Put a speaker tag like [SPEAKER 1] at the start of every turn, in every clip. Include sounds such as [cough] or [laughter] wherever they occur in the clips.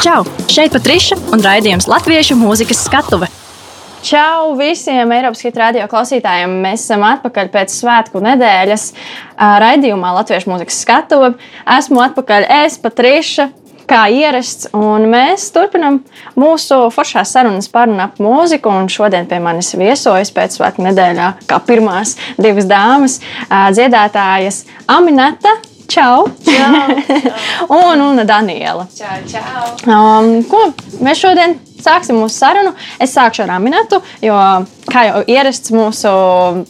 [SPEAKER 1] Čau! Šeit Patriša un raidījums Latviešu mūzikas skatuve.
[SPEAKER 2] Čau visiem Eiropas Hit radio klausītājiem! Mēs esam atpakaļ pēc svētku nedēļas raidījumā Latviešu mūzikas skatuve. Esmu atpakaļ es, Patriša, kā ierasts, un mēs turpinām mūsu foršās sarunas par un ap mūziku. Šodien pie manis viesojas pēc svētku nedēļā, kā pirmās divas dāmas, dziedātājas Aminata Čau! čau, čau. un, un Daniela.
[SPEAKER 3] Čau, čau.
[SPEAKER 2] Um, ko mēs šodien sāksim mūsu sarunu. Es sākšu ar Aminatu, jo, kā jau ierasts, mūsu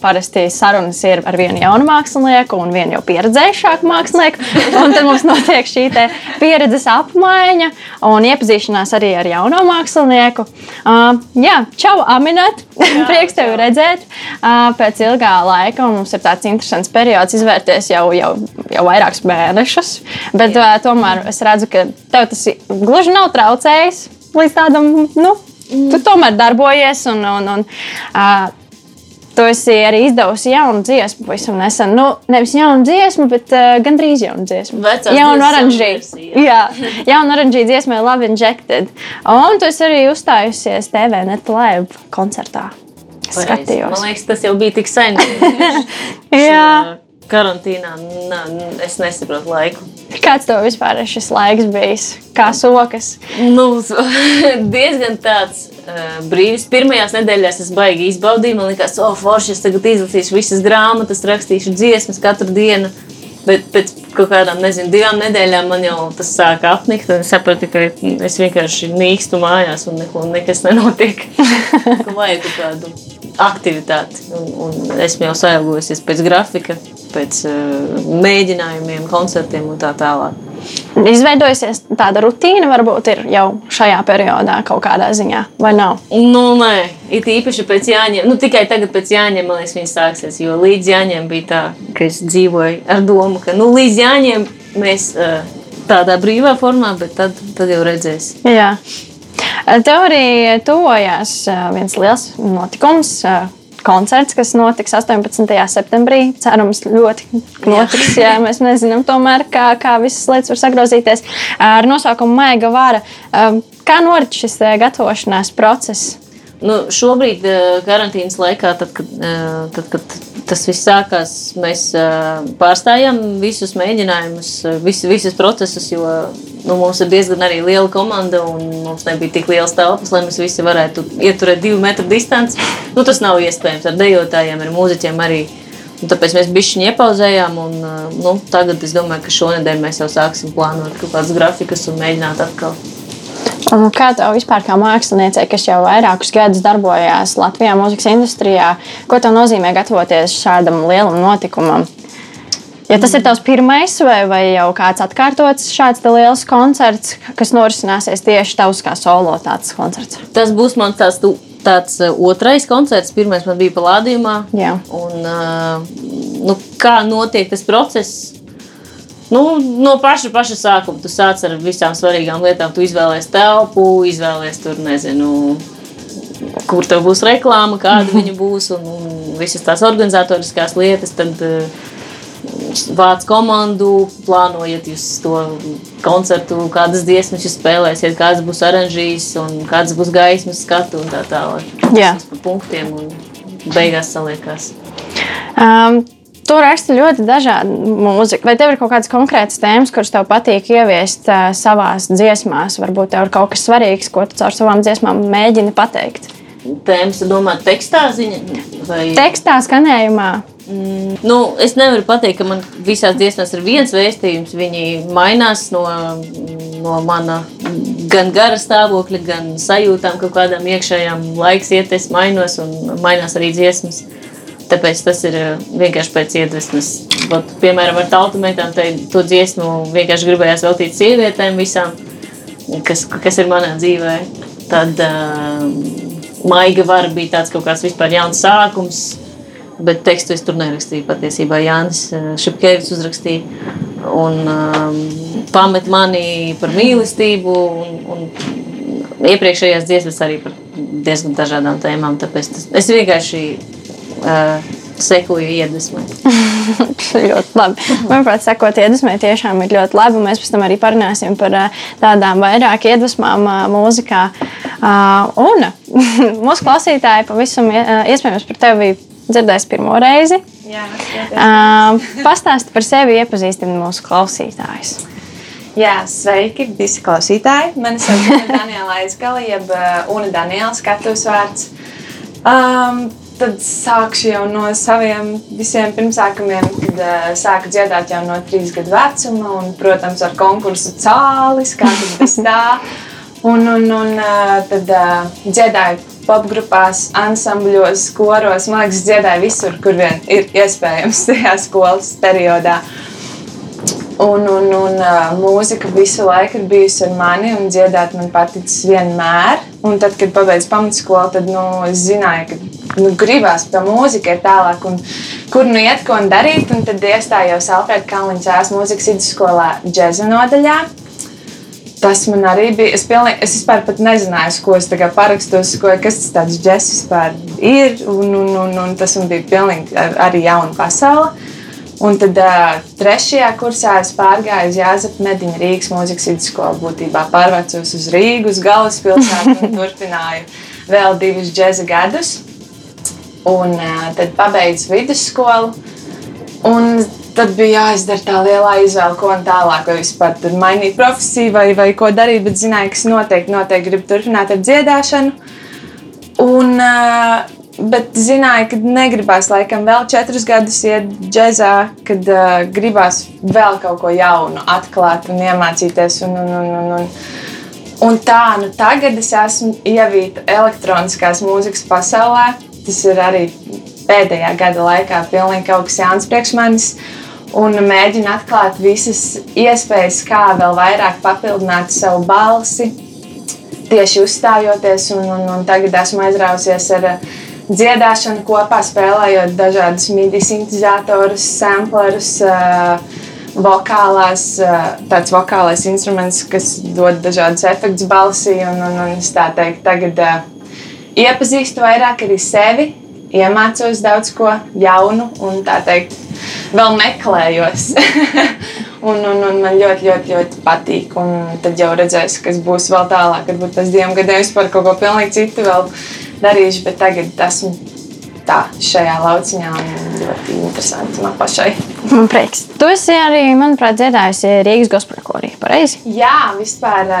[SPEAKER 2] parasti sarunas ir ar vienu jaunu mākslinieku un vienu jau pieredzējušāku mākslinieku. Un tad mums notiek šī pieredzes apmaiņa un iepazīšanās arī ar jauno mākslinieku. Uh, jā, čau, Aminat! [laughs] Prieks tevi redzēt uh, pēc ilgā laika. Mums ir tāds interesants periods izvērties jau, jau, jau vairākus mēnešus. Bet uh, tomēr es redzu, ka tev tas gluži nav traucējis līdz tādam, nu, tu tomēr darbojies. Un, un, un, uh, Tu esi arī izdevusi jaunu dziesmu, pavisam nesen. Nu, nevis jaunu dziesmu, bet uh, gandrīz jaunu dziesmu.
[SPEAKER 3] Vecās
[SPEAKER 2] jaunu oranžīnu. Jā, jaunu oranžīnu dziesmu, Love Injected. Un tu esi arī uzstājusies TV Net Live koncertā. Skatījos.
[SPEAKER 3] Man liekas, tas jau bija tik sen. [laughs]
[SPEAKER 2] Jā
[SPEAKER 3] karantīnā nā, es nesaprotu laiku.
[SPEAKER 2] Kāds tev vispār ir šis laiks bijis? Kā sokas?
[SPEAKER 3] Nu, [laughs] diezgan tāds uh, brīvs. Pirmajās nedēļās es baigi izbaudīju. Man liekas, oh, forši, es tagad izlasīšu visas grāmatas, rakstīšu dziesmas katru dienu. Bet pēc kaut kādām, nezinu, divām nedēļām man jau tas sāka apnikt. Es sapratu, ka es vienkārši nīkstu mājās un neko, nekas nenotiek. [laughs] vajag kaut kādu aktivitāti. Un, un esmu jau sailgojusies pēc grafika, pēc uh, mēģinājumiem, koncertiem un tā tālāk.
[SPEAKER 2] Izveidojusies tāda rutīna, varbūt ir jau šajā periodā kaut kādā ziņā, vai nav?
[SPEAKER 3] Nu, nē, it īpaši pēc Jāņiem. Nu, tikai tagad pēc Jāņiem, man liekas, viņas sāksies. Jo līdz Jāņiem bija tā, ka es dzīvoju ar domu, ka nu, līdz Jāņiem mēs uh, tādā brīvā formā, bet tad, tad jau redzēs.
[SPEAKER 2] Jā. Tev arī tuvojās viens liels notikums. Koncerts, kas notiks 18. septembrī. Cerams, ļoti notiks. Jā, mēs nezinām, tomēr, kā, kā visas lietas var sagrozīties. Ar nosaukumu Maiga Vāra. Kā norit šis gatavošanās process?
[SPEAKER 3] Nu, šobrīd, karantīnas laikā, tad, kad, tad, kad tas viss sākās, mēs pārstājām visus mēģinājumus, visus, visus procesus, jo nu, mums ir diezgan arī liela komanda un mums nebija tik liels telpas, lai mēs visi varētu ieturēt divu metru distanci. Nu, tas nav iespējams ar dejotājiem, ar mūziķiem arī. Un tāpēc mēs bijām iepauzējām, un nu, tagad es domāju, ka šonadēļ mēs jau sāksim plānot kaut kādas grafikas un mēģināt atkal.
[SPEAKER 2] Un kā tev vispār kā māksliniecei, kas jau vairākus gadus darbojās Latvijā mūzikas industrijā, ko tev nozīmē gatavoties šādam lielam notikumam? Ja tas ir tavs pirmais, vai, vai jau kāds atkārtots šāds liels koncerts, kas norisināsies tieši tavs kā solo tāds koncerts?
[SPEAKER 3] Tas būs mans tāds, tāds uh, otrais koncerts. Pirmais man bija Palādījumā.
[SPEAKER 2] Jā.
[SPEAKER 3] Un, uh, nu, kā notiek tas process? Nu, no paša, paša sākuma tu sāc ar visām svarīgām lietām. Tu izvēlējies telpu, izvēlējies tur, nezinu, kur tev būs reklāma, kāda viņa būs un, un visas tās organizatoriskās lietas. Tad, uh, vāc komandu, plānojat jūs to koncertu, kādas dziesmas jūs spēlēsiet, kāds būs oranžīs un kāds būs gaismas skatu un tā tālāk.
[SPEAKER 2] Jā.
[SPEAKER 3] Tas pa punktiem un beigās saliekās.
[SPEAKER 2] Um. Tu raksti ļoti dažādu mūziku. Vai tev ir kaut kādas konkrētas tēmas, kuras tev patīk ieviest uh, savā dziesmās? Varbūt tev ir kaut kas svarīgs, ko tu caur savām dziesmām mēģini pateikt.
[SPEAKER 3] Tēmas, domājot, tekstā ziņā? Vai...
[SPEAKER 2] Tekstā, skanējumā.
[SPEAKER 3] Mm, nu, es nevaru pateikt, ka man visās dziesmās ir viens vēstījums. Viņi mainās no, no mana gan gara stāvokļa, gan sajūtām, kaut kādām iekšējām laiks iet, es mainos un mainās arī dziesmas. Tāpēc tas ir eh, vienkārši pēc iedvesmas. Vat, piemēram, ar tautu metām to dziesmu vienkārši gribējās veltīt sievietēm visām, kas, kas ir manā dzīvē. Tad uh, maiga vara bija tāds kaut kāds vispār jauns sākums bet tekstu es tur nerakstīju. Patiesībā Jānis eh, Šepkevičs uzrakstīja un um, pamet mani par mīlestību. Un, un iepriekšējās dziesmas arī par diezgan dažādām tēmām. Tāpēc tas, es vienkārši uh, sekoju iedvesmai. [laughs]
[SPEAKER 2] ļoti labi. Manuprāt, sekot iedvesmai tiešām ir ļoti labi. Mēs pēc tam arī parunāsim par tādām vairāk iedvesmām mūzikā. Un [laughs] mūsu klausītāji pavisam iespējams par tevi dzirdēs pirmo reizi.
[SPEAKER 4] Jā,
[SPEAKER 2] uh, Pastāsti par sevi, iepazīstini mūsu klausītājus.
[SPEAKER 4] Jā, sveiki, visi klausītāji. Mani sauc Daniela Aizgala, jeb Una Daniela skatuves vārds. Um, tad sākšu jau no saviem visiem pirmsākumiem, kad uh, sāku dziedāt jau no trīs gadu vecuma. Un, protams, ar konkursu cālis, kā tas bez tā. [laughs] Un, un, un uh, tad uh, dziedāju popgrupās, ansambļos, koros. Man liekas, dziedāju visur, kur vien ir iespējams tajā skolas periodā. Un, un, un uh, mūzika visu laiku ir bijusi ar mani, un dziedāt man paticis vienmēr. Un tad, kad pabeidzu pamatskolu, tad nu, es zināju, ka nu, gribās tā mūzika ir tālāk, un kur nu iet, ko darīt. Un tad iestājos Alfrēda Kalniņa cēlās mūzikas vidusskolā džēza nodaļā. Tas man arī bija. Es, pilnīgi, es vispār nezināju, ko es parakstos, ko, kas tas tāds džeks vispār ir. Un, un, un, un tas man bija pilnīgi arī jauna pasaule. Un tad uh, trešajā kursā es pārgāju uz Jāzepa Mediņa Rīgas mūzikas vidusskolu. Būtībā pārvācos uz Rīgu, uz galvaspilsētu un [laughs] turpināju vēl divus džēza gadus. Un tad pabeidzu vidusskolu. Un tad bija jāizdara tā lielā izvēle, ko tālāk, vai vispār mainīt profesiju, vai, vai ko darīt. Bet zināju, ka es noteikti, noteikti gribu turpināt ar dziedāšanu. Un, Bet zināju, ka negribās laikam vēl četrus gadus iet džēzā, kad uh, gribās vēl kaut ko jaunu, atklāt un iemācīties. Un, un, un, un, un, un tā, nu tagad es esmu ievīta elektroniskās mūzikas pasaulē. Tas ir arī pēdējā gada laikā pilnīgi kaut kas jauns priekš manis. Un mēģinu atklāt visas iespējas, kā vēl vairāk papildināt savu balsi, tieši uzstājoties. Un, un, un tagad esmu aizrausies ar uh, dziedāšanu kopā, spēlējot dažādus midi sintēzatorus, samplerus. Uh, vokālās, uh, tāds vokālais instruments, kas dod dažādus efektus balsī. Un, un, un es tā teikt, tagad iepazīstu vairāk arī sevi, iemācos daudz ko jaunu un tā teikt, vēl meklējos. [laughs] un, un, un man ļoti, ļoti, ļoti patīk. Un tad jau redzēs, kas būs vēl tālāk. Varbūt pēc diviem gadiem es par kaut ko pilnīgi citu vēl darījuši, bet tagad esmu tā, šajā lauciņā ļoti interesanti man pašai.
[SPEAKER 2] Man prieks. Tu esi arī, manuprāt, dziedājusi Rīgas gospelkorī, pareizi?
[SPEAKER 4] Jā, vispār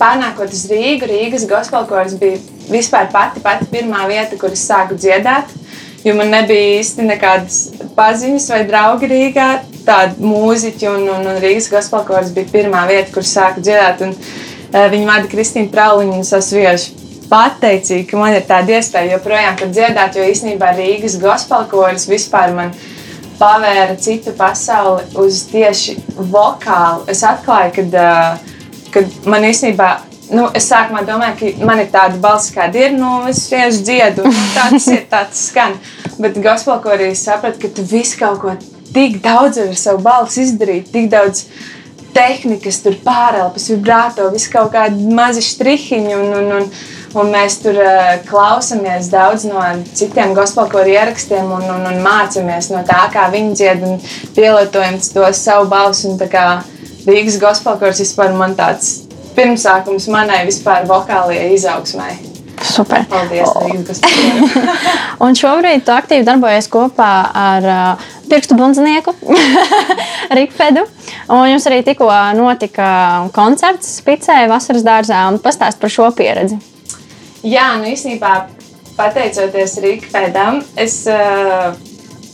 [SPEAKER 4] pārnākot uz Rīgu, Rīgas gospelkoris bija vispār pati, pati pirmā vieta, kur es sāku dziedāt. Jo man nebija īsti nekādas paziņas vai draugi Rīgā, tāda mūziķa, un, un, un Rīgas gospelkoris bija pirmā vieta, kur sāku dziedāt. Un, uh, viņa vada Kristīna Prauliņa un Sasvieša pateicīga, ka man ir tāda iespēja joprojām dziedāt, jo īstenībā Rīgas gospelkoris vispār man pavēra citu pasauli uz tieši vokālu. Es atklāju, ka, kad man īstenībā. Nu, es sākumā domāju, ka man ir tāda balss, kāda ir. Nu, es vienkārši dziedu, un tāds ir, tāds skan. Bet gospelkorī sapratu, ka tu visu kaut ko tik daudz ar savu balsi izdarīt, tik daudz tehnikas, tur pārelpas, vibrāto, visu kaut kādi mazi strihiņi. Un, un, un, Un mēs tur uh, klausāmies daudz no citiem gospelkoru ierakstiem un, un, un mācāmies no tā, kā viņi dzied un pielietojam to savu balsi. Rīgas gospelkors vispār man tāds pirmsākums manai vispār vokālajai izaugsmai.
[SPEAKER 2] Super.
[SPEAKER 4] Paldies, Rīgas. [laughs]
[SPEAKER 2] un šobrīd tu aktīvi darbojies kopā ar uh, pirkstu bundzinieku [laughs] Rikfedu. Un jums arī tikko notika koncerts Spicē vasaras dārzā. Pastāst par šo pieredzi.
[SPEAKER 4] Jā, nu īstenībā pateicoties Rīgpēdam, es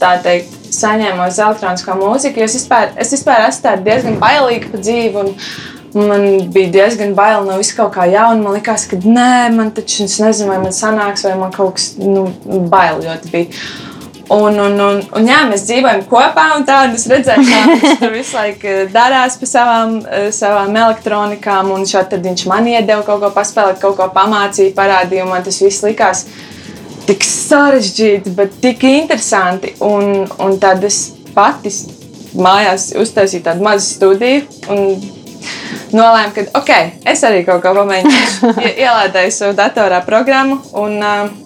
[SPEAKER 4] tā teikt saņēmu uz elektronisko mūziku, jo es vispār, es vispār esmu diezgan bailīga pa dzīvi. Man bija diezgan bail no visu kaut kā jauna. Man liekas, ka nē, man taču nezinu, vai man sanāks, vai man kaut kas nu, bail ļoti bija. Un, un, un, un jā, mēs dzīvojam kopā, un tādu es redzēju, kā viņš tur visu laiku eh, darās pie savām, eh, savām elektronikām. Un šādi viņš man iedeva kaut ko paspēlēt, kaut ko pamācīja, parādīja. Man tas viss likās tik sarežģīti, bet tik interesanti. Un, un tad es pati mājās uztaisīju tādu mazu studiju. Nolēmu, ka ok, es arī kaut ko pamēģināšu. [laughs] Ielādēju savu datorā programmu. Un, uh,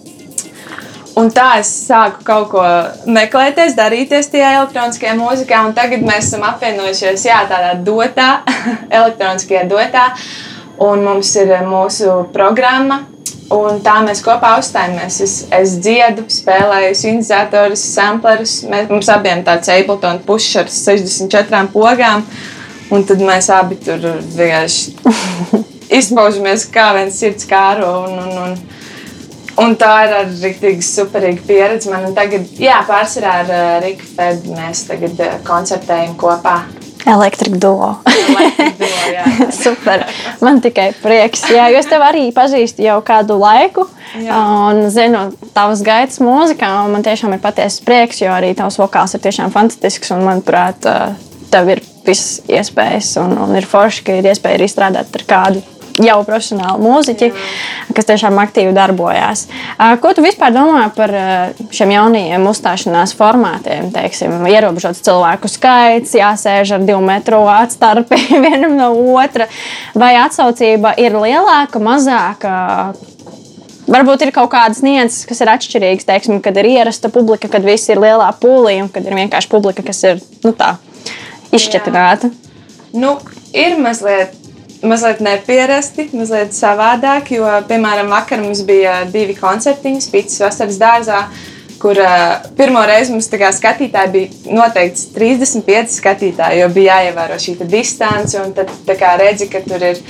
[SPEAKER 4] Un tā es sāku kaut ko meklēties, darīties tajā elektroniskajā mūzikā. Tagad mēs esam apvienojušies jā, tādā dotā, [laughs] elektroniskajā dotā. Un mums ir mūsu programma, un tā mēs kopā uzstājamies. Es, es dziedu, spēlēju sintetizētorus, samplerus. Mēs, mums abiem tāds Ableton pušs ar 64 pogām. Un tad mēs abi tur vienkārši [laughs] izpaužamies kā viens sirds kāro. Un, un, un, Un tā ir arī rīktīgi superīga pieredze. Man tagad, jā, pārsvarā ar uh, Riku Fedu mēs tagad uh, koncertējam kopā.
[SPEAKER 2] Elektrika duo.
[SPEAKER 4] duo. [laughs]
[SPEAKER 2] Super. Man tikai prieks. Jā, jo es tevi arī pazīstu jau kādu laiku. Jā. Un zinu, tavas gaitas mūzikā. Man tiešām ir patiesa prieks, jo arī tavs vokāls ir tiešām fantastisks. Un, manuprāt, tev ir visas iespējas. Un, un ir forši, ka ir iespēja arī strādāt ar kādu jau profesionāli mūziķi, kas tiešām aktīvi darbojās. Ko tu vispār domā par šiem jaunajiem uzstāšanās formātiem? Teiksim, ierobežots cilvēku skaits, jāsēž ar divu metru atstarpi [laughs] vienam no otra, vai atsaucība ir lielāka, mazāka? Varbūt ir kaut kādas nianses, kas ir atšķirīgas. Teiksim, kad ir ierasta publika, kad viss ir lielā pūlī, un kad ir vienkārši publika, kas ir nu, tā, izšķetināta.
[SPEAKER 4] Nu, ir mazliet mazliet nepierasti, mazliet savādāk. Jo, piemēram, vakar mums bija divi koncertiņi Spītas vasaras dārzā. Kur uh, pirmo reizi mums skatītāji bija noteikts 35 skatītāji, jo bija jāievēro šī distance. Tad redzi, ka tur ir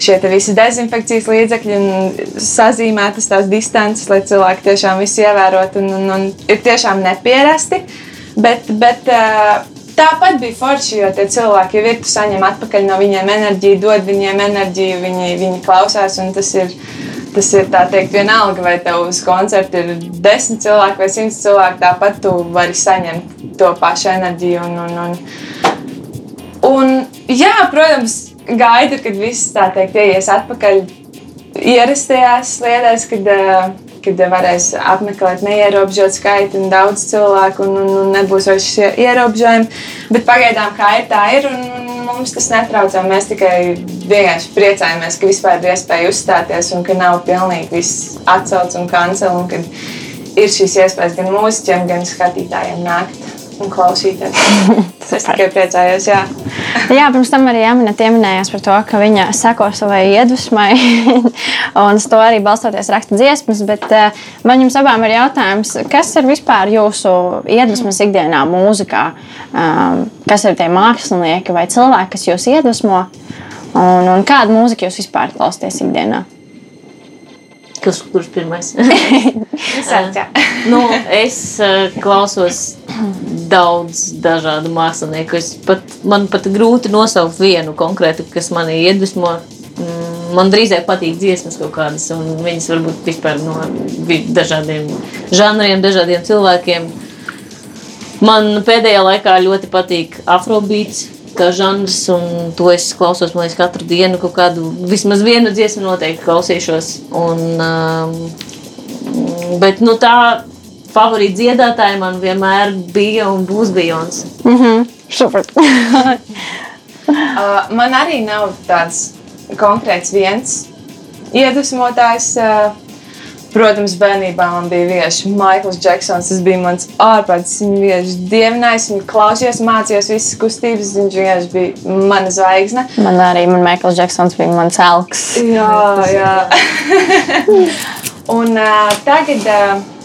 [SPEAKER 4] šie visi dezinfekcijas līdzekļi un sazīmētas tās distances, lai cilvēki tiešām visu ievērotu. Un, un, un ir tiešām nepierasti. Bet, bet uh, Tāpat bija forši, jo tie cilvēki jau ir, tu saņem atpakaļ no viņiem enerģiju, dod viņiem enerģiju, viņi, viņi klausās. Tas ir, tas ir tā teikt, vienalga, vai tev uz koncerta ir desmit cilvēki vai simts cilvēki. Tāpat tu vari saņemt to pašu enerģiju. Un, un, un, un, jā, protams, gaida, kad viss tā teikt, ies atpakaļ ierastajās sliedēs, kad uh, kad varēs apmeklēt neierobežotu skaitu un daudz cilvēku, un, un, un nebūs vairs ierobežojumi. Bet pagaidām kā ir, tā ir, un, un mums tas netraucē. Mēs tikai vienkārši priecājamies, ka vispār ir iespēja uzstāties un ka nav pilnīgi viss atcelts un kancels, un ka ir šīs iespējas gan mūziķiem, gan skatītājiem nākt un klausīties. [laughs] es tikai priecājos. Jā. [laughs]
[SPEAKER 2] jā, pirms tam arī Jāmina pieminējās par to, ka viņa seko savai iedvesmai, [laughs] un uz to arī balstoties raksta dziesmas. Bet uh, man jums abām ir jautājums, kas ir vispār jūsu iedvesmas ikdienā mūzikā? Um, kas ir tie mākslinieki vai cilvēki, kas jūs iedvesmo? Un, un kādu mūziku jūs vispār klausāties ikdienā?
[SPEAKER 3] Kas, kurš pirmais? [laughs]
[SPEAKER 4] Sāc,
[SPEAKER 3] nu, es klausos daudz dažādu mākslinieku. Es pat, man pat grūti nosaukt vienu konkrētu, kas manī iedvesmo. Mm, man drīzāk patīk dziesmas kaut kādas, un viņas varbūt vispār no dažādiem žanriem, dažādiem cilvēkiem. Man pēdējā laikā ļoti patīk afrobeats, kā žanrs, un to es klausos, man liekas, katru dienu kaut kādu, vismaz vienu dziesmu noteikti klausīšos. Un, um, bet, nu, tā favorīti dziedātāji man vienmēr bija un būs Bejons.
[SPEAKER 2] Mm -hmm. Super. uh,
[SPEAKER 4] man arī nav tāds konkrēts viens iedvesmotājs. Uh, Protams, bērnībā man bija vienkārši Maikls Džeksons. Tas bija mans ārprāts. Viņu vienkārši dievinājis, viņu klausījos, mācījos visas kustības. Viņš vienkārši bija mana zvaigzne.
[SPEAKER 2] Man arī man Maikls Džeksons bija mans elks.
[SPEAKER 4] Jā, jā. [laughs] Un uh, tagad. Uh,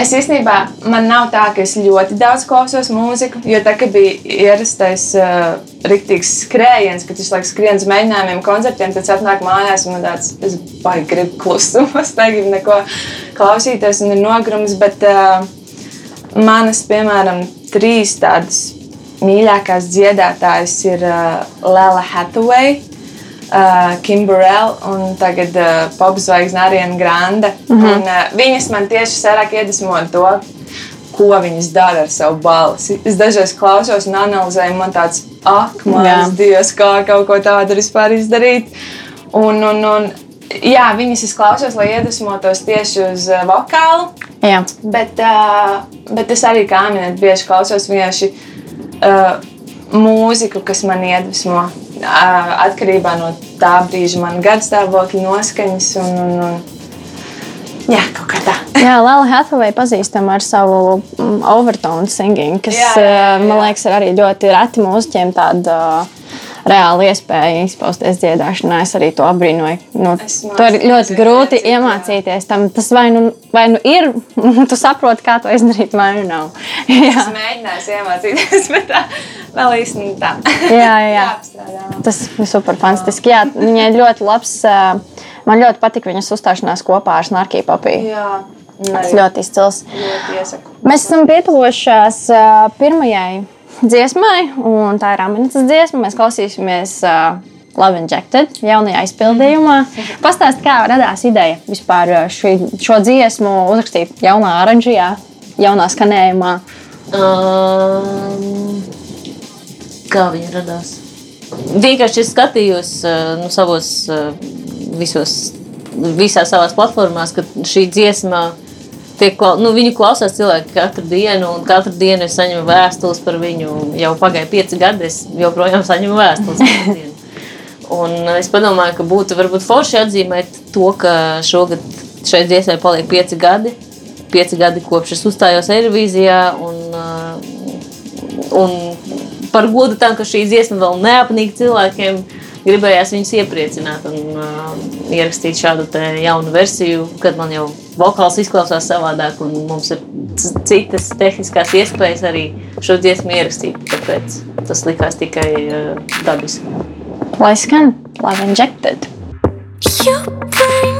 [SPEAKER 4] Es īstenībā man nav tā, ka es ļoti daudz klausos mūziku, jo tā bija ierastais uh, rīktīgs skrējiens, kad viņš laikam skrien uz mēģinājumiem, koncertiem, tad atnāk mājās un man tāds, es baigi gribu klusumu, [laughs] es negribu neko klausīties un ir nogrums, bet uh, manas, piemēram, trīs tādas mīļākās dziedātājas ir uh, Lela Hathaway uh, Kimberell un tagad uh, popzvaigzne Ariana Grande. Mm -hmm. un, uh, viņas man tieši vairāk iedvesmo to, ko viņas dara ar savu balsi. Es dažreiz klausos un analizēju, man tāds, ak, mans dievs, kā kaut ko tādu vispār izdarīt. Un, un, un, jā, viņas es klausos, lai iedvesmotos tieši uz uh, vokālu.
[SPEAKER 2] Jā.
[SPEAKER 4] Bet, uh, bet es arī kā minēju, bieži klausos vienkārši uh, mūziku, kas man iedvesmo atkarībā no tā brīža, man garstāvokļa, noskaņas un, un, un jā, kaut kā tā. [laughs]
[SPEAKER 2] Jā, Lēla Hathaway pazīstama ar savu mm, overtone singing, kas,
[SPEAKER 4] Jā, jā, jā,
[SPEAKER 2] man liekas, ir arī ļoti reti mūziķiem tāda uh, reāla iespēja izpausties dziedāšanā. Es arī to apbrīnoju. Nu, to ir ļoti grūti
[SPEAKER 4] jā.
[SPEAKER 2] iemācīties. Tam, tas vai nu, vai nu ir, un [laughs] tu saproti, kā to izdarīt, vai nu nav. [laughs]
[SPEAKER 4] Es mēģināju iemācīties, [laughs] bet tā vēl īstenībā tā.
[SPEAKER 2] jā, jā. Tas ir super fantastiski. Jā, viņai ļoti labs. Man ļoti patīk viņas uzstāšanās kopā ar Snarkiju papīru. Tas
[SPEAKER 4] ļoti,
[SPEAKER 2] izcils.
[SPEAKER 4] ļoti iesaku.
[SPEAKER 2] Mēs esam pietuvojušās uh, pirmajai dziesmai, un tā ir Aminētas dziesma. Mēs klausīsimies uh, Love Injected jaunajā izpildījumā. Pastāstiet, kā radās ideja vispār uh, šī, šo dziesmu uzrakstīt jaunā oranžijā, jaunā skanējumā.
[SPEAKER 3] Um, kā viņa radās? Vienkārši es skatījos uh, nu, savos, uh, visos, visās savās platformās, ka šī dziesma tiek, nu, viņu klausās cilvēki katru dienu, un katru dienu es saņemu vēstules par viņu. Jau pagāja pieci gadi, es joprojām saņemu vēstules. [laughs] Un es padomāju, ka būtu varbūt forši atzīmēt to, ka šogad šai dziesmai paliek pieci gadi. Pieci gadi kopš es uzstājos Eirovīzijā. Un, uh, un par godu tam, ka šī dziesma vēl neapnīk cilvēkiem, gribējās viņus iepriecināt un uh, ierakstīt šādu jaunu versiju, kad man jau vokāls izklausās savādāk, un mums ir citas tehniskās iespējas arī šo dziesmu ierakstīt. Tāpēc tas likās tikai uh, dabiski.
[SPEAKER 2] Lai skan Love Injected.
[SPEAKER 5] You bring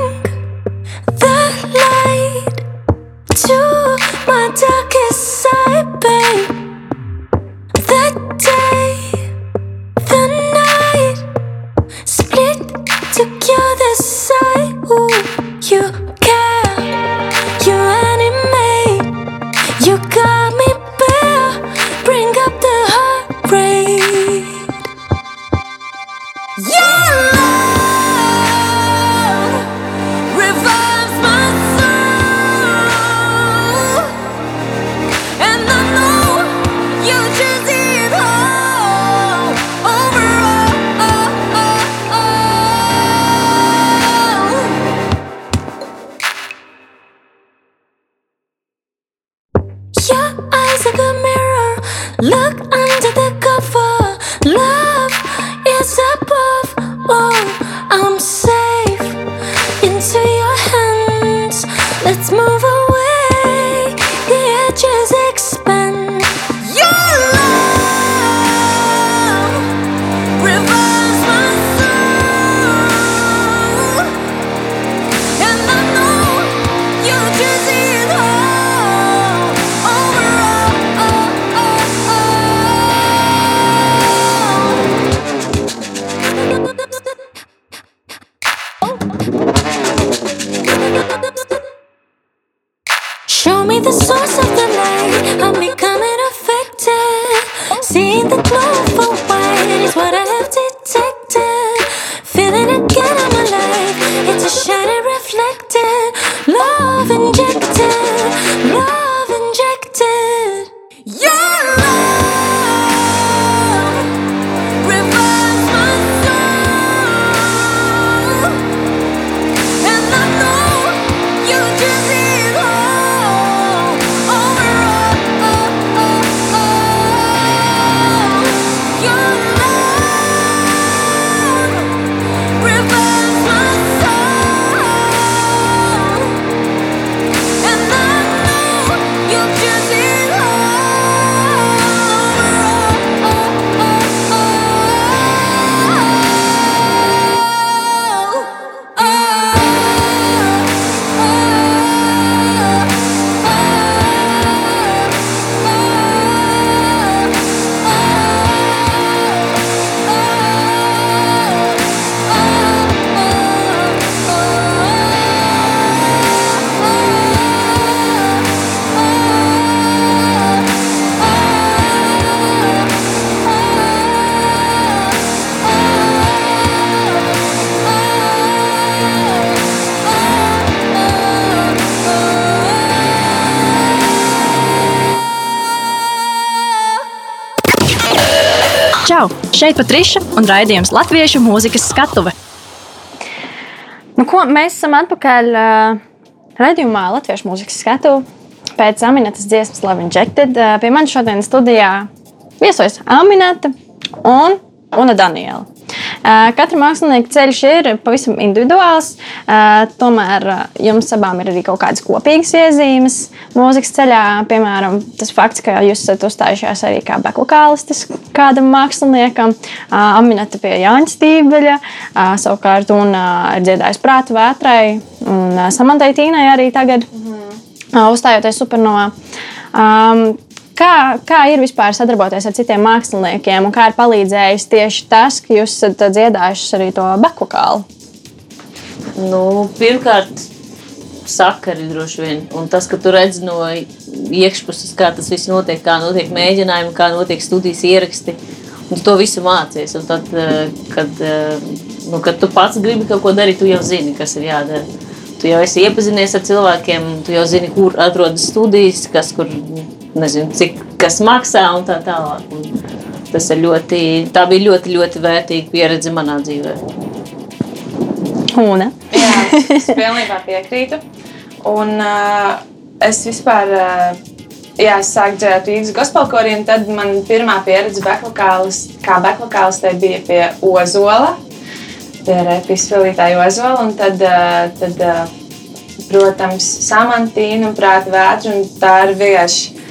[SPEAKER 1] Šeit Patriša un raidījums Latviešu mūzikas skatuve.
[SPEAKER 2] Nu, ko, mēs esam atpakaļ uh, Radījumā Latviešu mūzikas skatu pēc Aminētas dziesmas Love Injected. Eh, Pie manis šodien studijā viesojas Aminēta un Una Daniela. Katra mākslinieka ceļš ir pavisam individuāls. Tomēr jums abām ir arī kaut kādas kopīgas iezīmes mūzikas ceļā. Piemēram, tas fakts, ka jūs esat uzstājušies arī kā bekvokālistis kādam māksliniekam, Aminēta pie Jāņa Stībeļa, savukārt un ir dziedājis prātu vētrai un Samantai Tīnai arī tagad uh, uzstājoties supernovā. Um, kā, kā ir vispār sadarboties ar citiem māksliniekiem, un kā ir palīdzējis tieši tas, ka jūs esat dziedājuši arī to bekvokālu?
[SPEAKER 3] Nu, pirmkārt, sakari droši vien. Un tas, ka tu redzi no iekšpuses, kā tas viss notiek, kā notiek mēģinājumi, kā notiek studijas ieraksti. Un to visu mācies. Un tad, eh, kad, eh, nu, kad tu pats gribi kaut ko darīt, tu jau zini, kas ir jādara. Tu jau esi iepazinies ar cilvēkiem, tu jau zini, kur atrodas studijas, kas kur, nezinu, cik kas maksā un tā tālāk. Un tas ir ļoti, tā bija ļoti, ļoti vērtīga pieredze manā dzīvē.
[SPEAKER 2] Una.
[SPEAKER 4] Jā, es [laughs] pilnībā piekrītu. Un uh, es vispār, uh, jā, es sāku dzirdēt Rīgas gospelkorī, un tad man pirmā pieredze bekvokālis, kā bekvokālistē bija pie Ozola, pie repi izpildītāja Ozola, un tad, uh, tad uh, protams, samantīna un prāta vētra, un tā ir vienkārši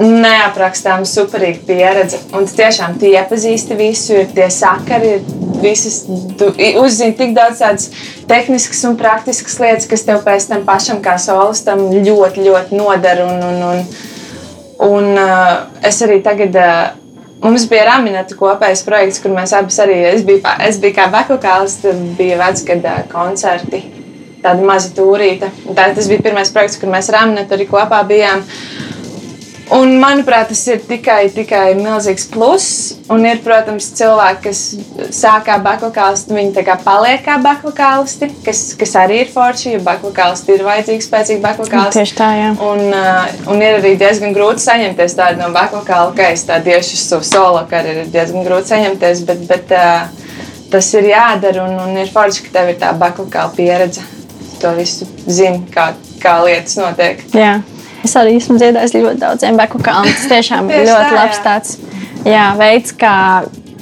[SPEAKER 4] neaprakstāma, superīga pieredze. Un tu tiešām tu iepazīsti visu, ir tie sakari, ir visas, tu uzzini tik daudz tādas tehniskas un praktiskas lietas, kas tev pēc tam pašam kā solistam ļoti, ļoti nodara. Un, un, un, un uh, es arī tagad. Uh, Mums bija Rāminēta kopējs projekts, kur mēs abas arī, es biju, es biju kā bekokālis, tad bija vecgada koncerti, tāda maza tūrīta. Tā, tas bija pirmais projekts, kur mēs Rāminēta arī kopā bijām. Un, manuprāt, tas ir tikai, tikai milzīgs pluss. Un ir, protams, cilvēki, kas sāk kā bakvakālisti, viņi tā kā paliek kā bakvakālisti, kas, kas arī ir forši, jo bakvakālisti ir vajadzīgi spēcīgi bakvakālisti.
[SPEAKER 2] Tieši tā, jā.
[SPEAKER 4] Un, uh, un ir arī diezgan grūti saņemties tādu no bakvakāla, ka es tādu tieši uz savu solo karjeru ir diezgan grūti saņemties, bet, bet uh, tas ir jādara un, un ir forši, ka tev ir tā bakvakāla pieredze. Tu To visu zini, kā, kā lietas notiek.
[SPEAKER 2] Jā. Es arī esmu dziedājis ļoti daudziem bekokāliem. Tas tiešām [laughs] ir ļoti
[SPEAKER 4] tā,
[SPEAKER 2] labs tāds jā, veids, kā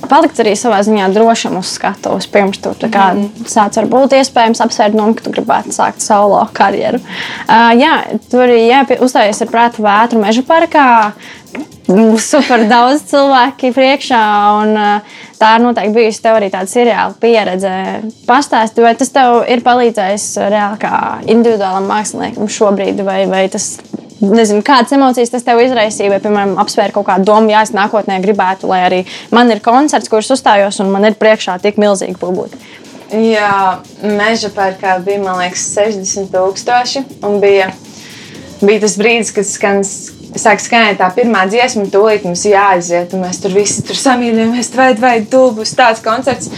[SPEAKER 2] palikt arī savā ziņā drošam uz skatuves. Pirms tu tā kā
[SPEAKER 4] Mhm.
[SPEAKER 2] sāc varbūt iespējams apsvērt, nu, ka tu gribētu sākt solo karjeru. Uh, jā, tu arī uzstājies ar prātu vētru meža parkā. Mm, Super daudz cilvēku priekšā, un uh, tā ir noteikti bijusi tev arī tāda seriāla pieredze. Pastāsti, vai tas tev ir palīdzējis reāli kā individuālam māksliniekam šobrīd, vai, vai tas nezinu, kādas emocijas tas tev izraisīja, vai, piemēram, apsvērt kaut kādu domu, ja es nākotnē gribētu, lai arī man ir koncerts, kurš uzstājos, un man ir priekšā tik milzīga publika.
[SPEAKER 4] Jā, meža parkā bija, man liekas, 60 tūkstoši. Un bija, bija tas brīdis, kad skan, sāk skanēt tā pirmā dziesma, un tūlīt mums jāaiziet. Mēs tur visi tur samīļojamies, vai vai tuvu būs tāds koncerts.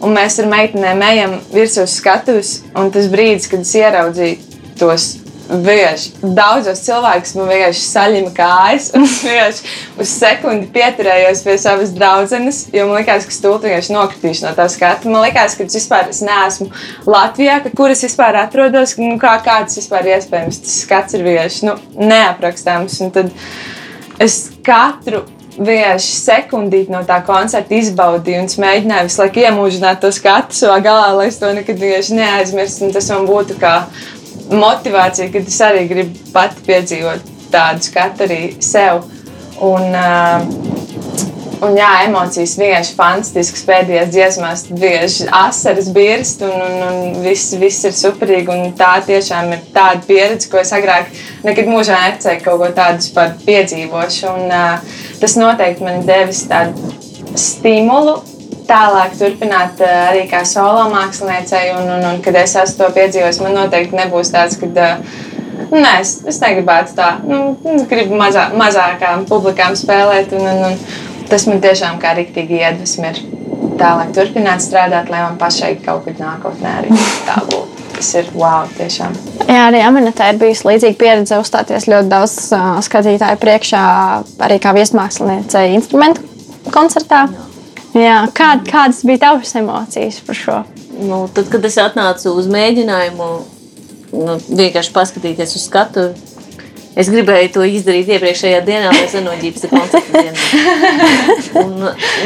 [SPEAKER 4] Un mēs ar meitenēm ejam virsū uz skatuves, un tas brīdis, kad es ieraudzīju tos vienkārši daudzos cilvēkus, man vienkārši saļima kājas. Es vienkārši uz sekundi pieturējos pie savas draudzenes, jo man liekas, ka stūra vienkārši nokritīšu no tā skata. Man liekas, ka es vispār es neesmu Latvijā, ka kur es vispār atrodos, nu, kā, kā tas vispār iespējams. Tas skats ir vienkārši nu, neaprakstāms. Un tad es katru vienkārši sekundīti no tā koncerta izbaudīju un mēģināju visu laiku iemūžināt to skatu savā galā, lai es to nekad neaizmirstu. Tas man būtu kā motivācija, ka es arī gribu pati piedzīvot tādu skatu arī sev. Un, uh, un jā, emocijas vienkārši fantastiskas pēdējās dziesmās. Vienkārši asaras birst un, un, un viss, viss ir superīgi. Tā tiešām ir tāda pieredze, ko es agrāk nekad mūžā necerēju kaut ko tādu vispār piedzīvošu. Un, uh, tas noteikti man devis tādu stimulu tālāk turpināt eh, arī kā solo māksliniecei. Un, un, un, kad es esmu to piedzīvojis, man noteikti nebūs tāds, ka. Nē, es, es negribētu tā. Nu, es gribu mazā, mazākām publikām spēlēt. Un, un, un tas man tiešām kā rīktīgi iedvesmi ir tālāk turpināt strādāt, lai man pašai kaut kad nākotnē arī tā būtu. Tas ir wow, tiešām.
[SPEAKER 2] Jā, arī Aminētā ir bijusi līdzīga pieredze uzstāties ļoti daudz uh, skatītāju priekšā, arī kā viesmāksliniecei instrumentu koncertā. Jā, kā, kādas bija tavas emocijas par šo?
[SPEAKER 3] Nu, tad, kad es atnācu uz mēģinājumu, nu, vienkārši paskatīties uz skatu. Es gribēju to izdarīt iepriekšējā dienā, lai zenoģības koncerta dienā. Un,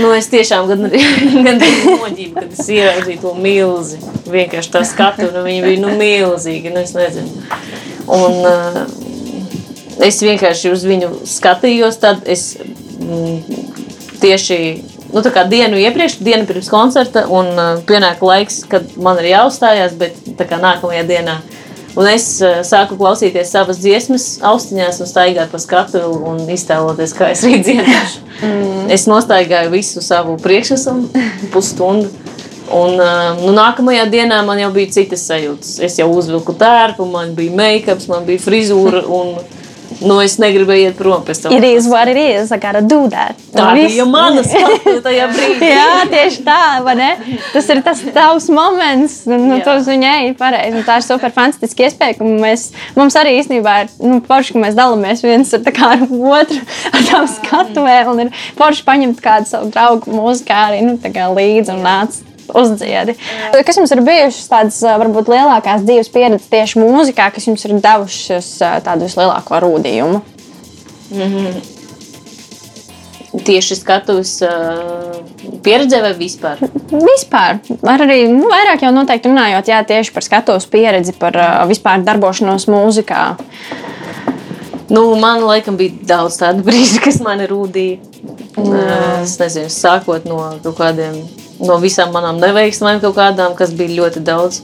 [SPEAKER 3] nu, es tiešām gan, [laughs] gan noģību, kad es ieraudzīju to milzi. Vienkārši tā skatu, un viņi bija nu, milzīgi, nu, es nezinu. Un, uh, es vienkārši uz viņu skatījos, tad es mm, tieši nu, dienu iepriekš, dienu pirms koncerta, un uh, pienāca laiks, kad man ir jāuzstājās, bet kā, nākamajā dienā. Un es uh, sāku klausīties savas dziesmas, austiņās, un staigāt pa skatu un iztēloties, kā es rīt dziedāšu. [laughs] Mm. Es nostaigāju visu savu priekšnesumu, pusstundu. Un, uh, nu, nākamajā dienā man jau bija citas sajūtas. Es jau uzvilku tērpu, man bija make-ups, man bija frizūra. Un, Nu, es negribēju iet prom pēc tam.
[SPEAKER 2] It is what it is. I gotta do that.
[SPEAKER 3] Tā
[SPEAKER 2] Un
[SPEAKER 3] bija mana skatu tajā brīdī.
[SPEAKER 2] Jā, tieši tā, vai ne? Tas ir tas tavs moments, un nu,
[SPEAKER 3] Jā.
[SPEAKER 2] tas viņai ir pareizi. un Tā ir super fantastiska iespēja, ka mēs, mums arī īstenībā ir nu, forši, ka mēs dalāmies viens ar, kā ar otru, ar tām skatuvēm, un ir forši paņemt kādu savu draugu mūziku arī nu, kā līdzi un nāc. Uzdziedi. Kas jums ir bijušas tādas varbūt lielākās dzīves pieredzes tieši mūzikā, kas jums ir devušas tādu vislielāko rūdījumu?
[SPEAKER 3] Tieši skatuves uh, pieredzē vai vispār?
[SPEAKER 2] Vispār, ar arī nu, vairāk jau noteikti runājot jā, tieši par skatuves pieredzi, par uh, vispār darbošanos mūzikā.
[SPEAKER 3] Nu, man laikam bija daudz tādu [laughs] brīžu, kas man rūdīja. Mm. Es nezinu, sākot no kaut kādiem, no visām manām neveiksmēm, kaut kādām, kas bija ļoti daudz.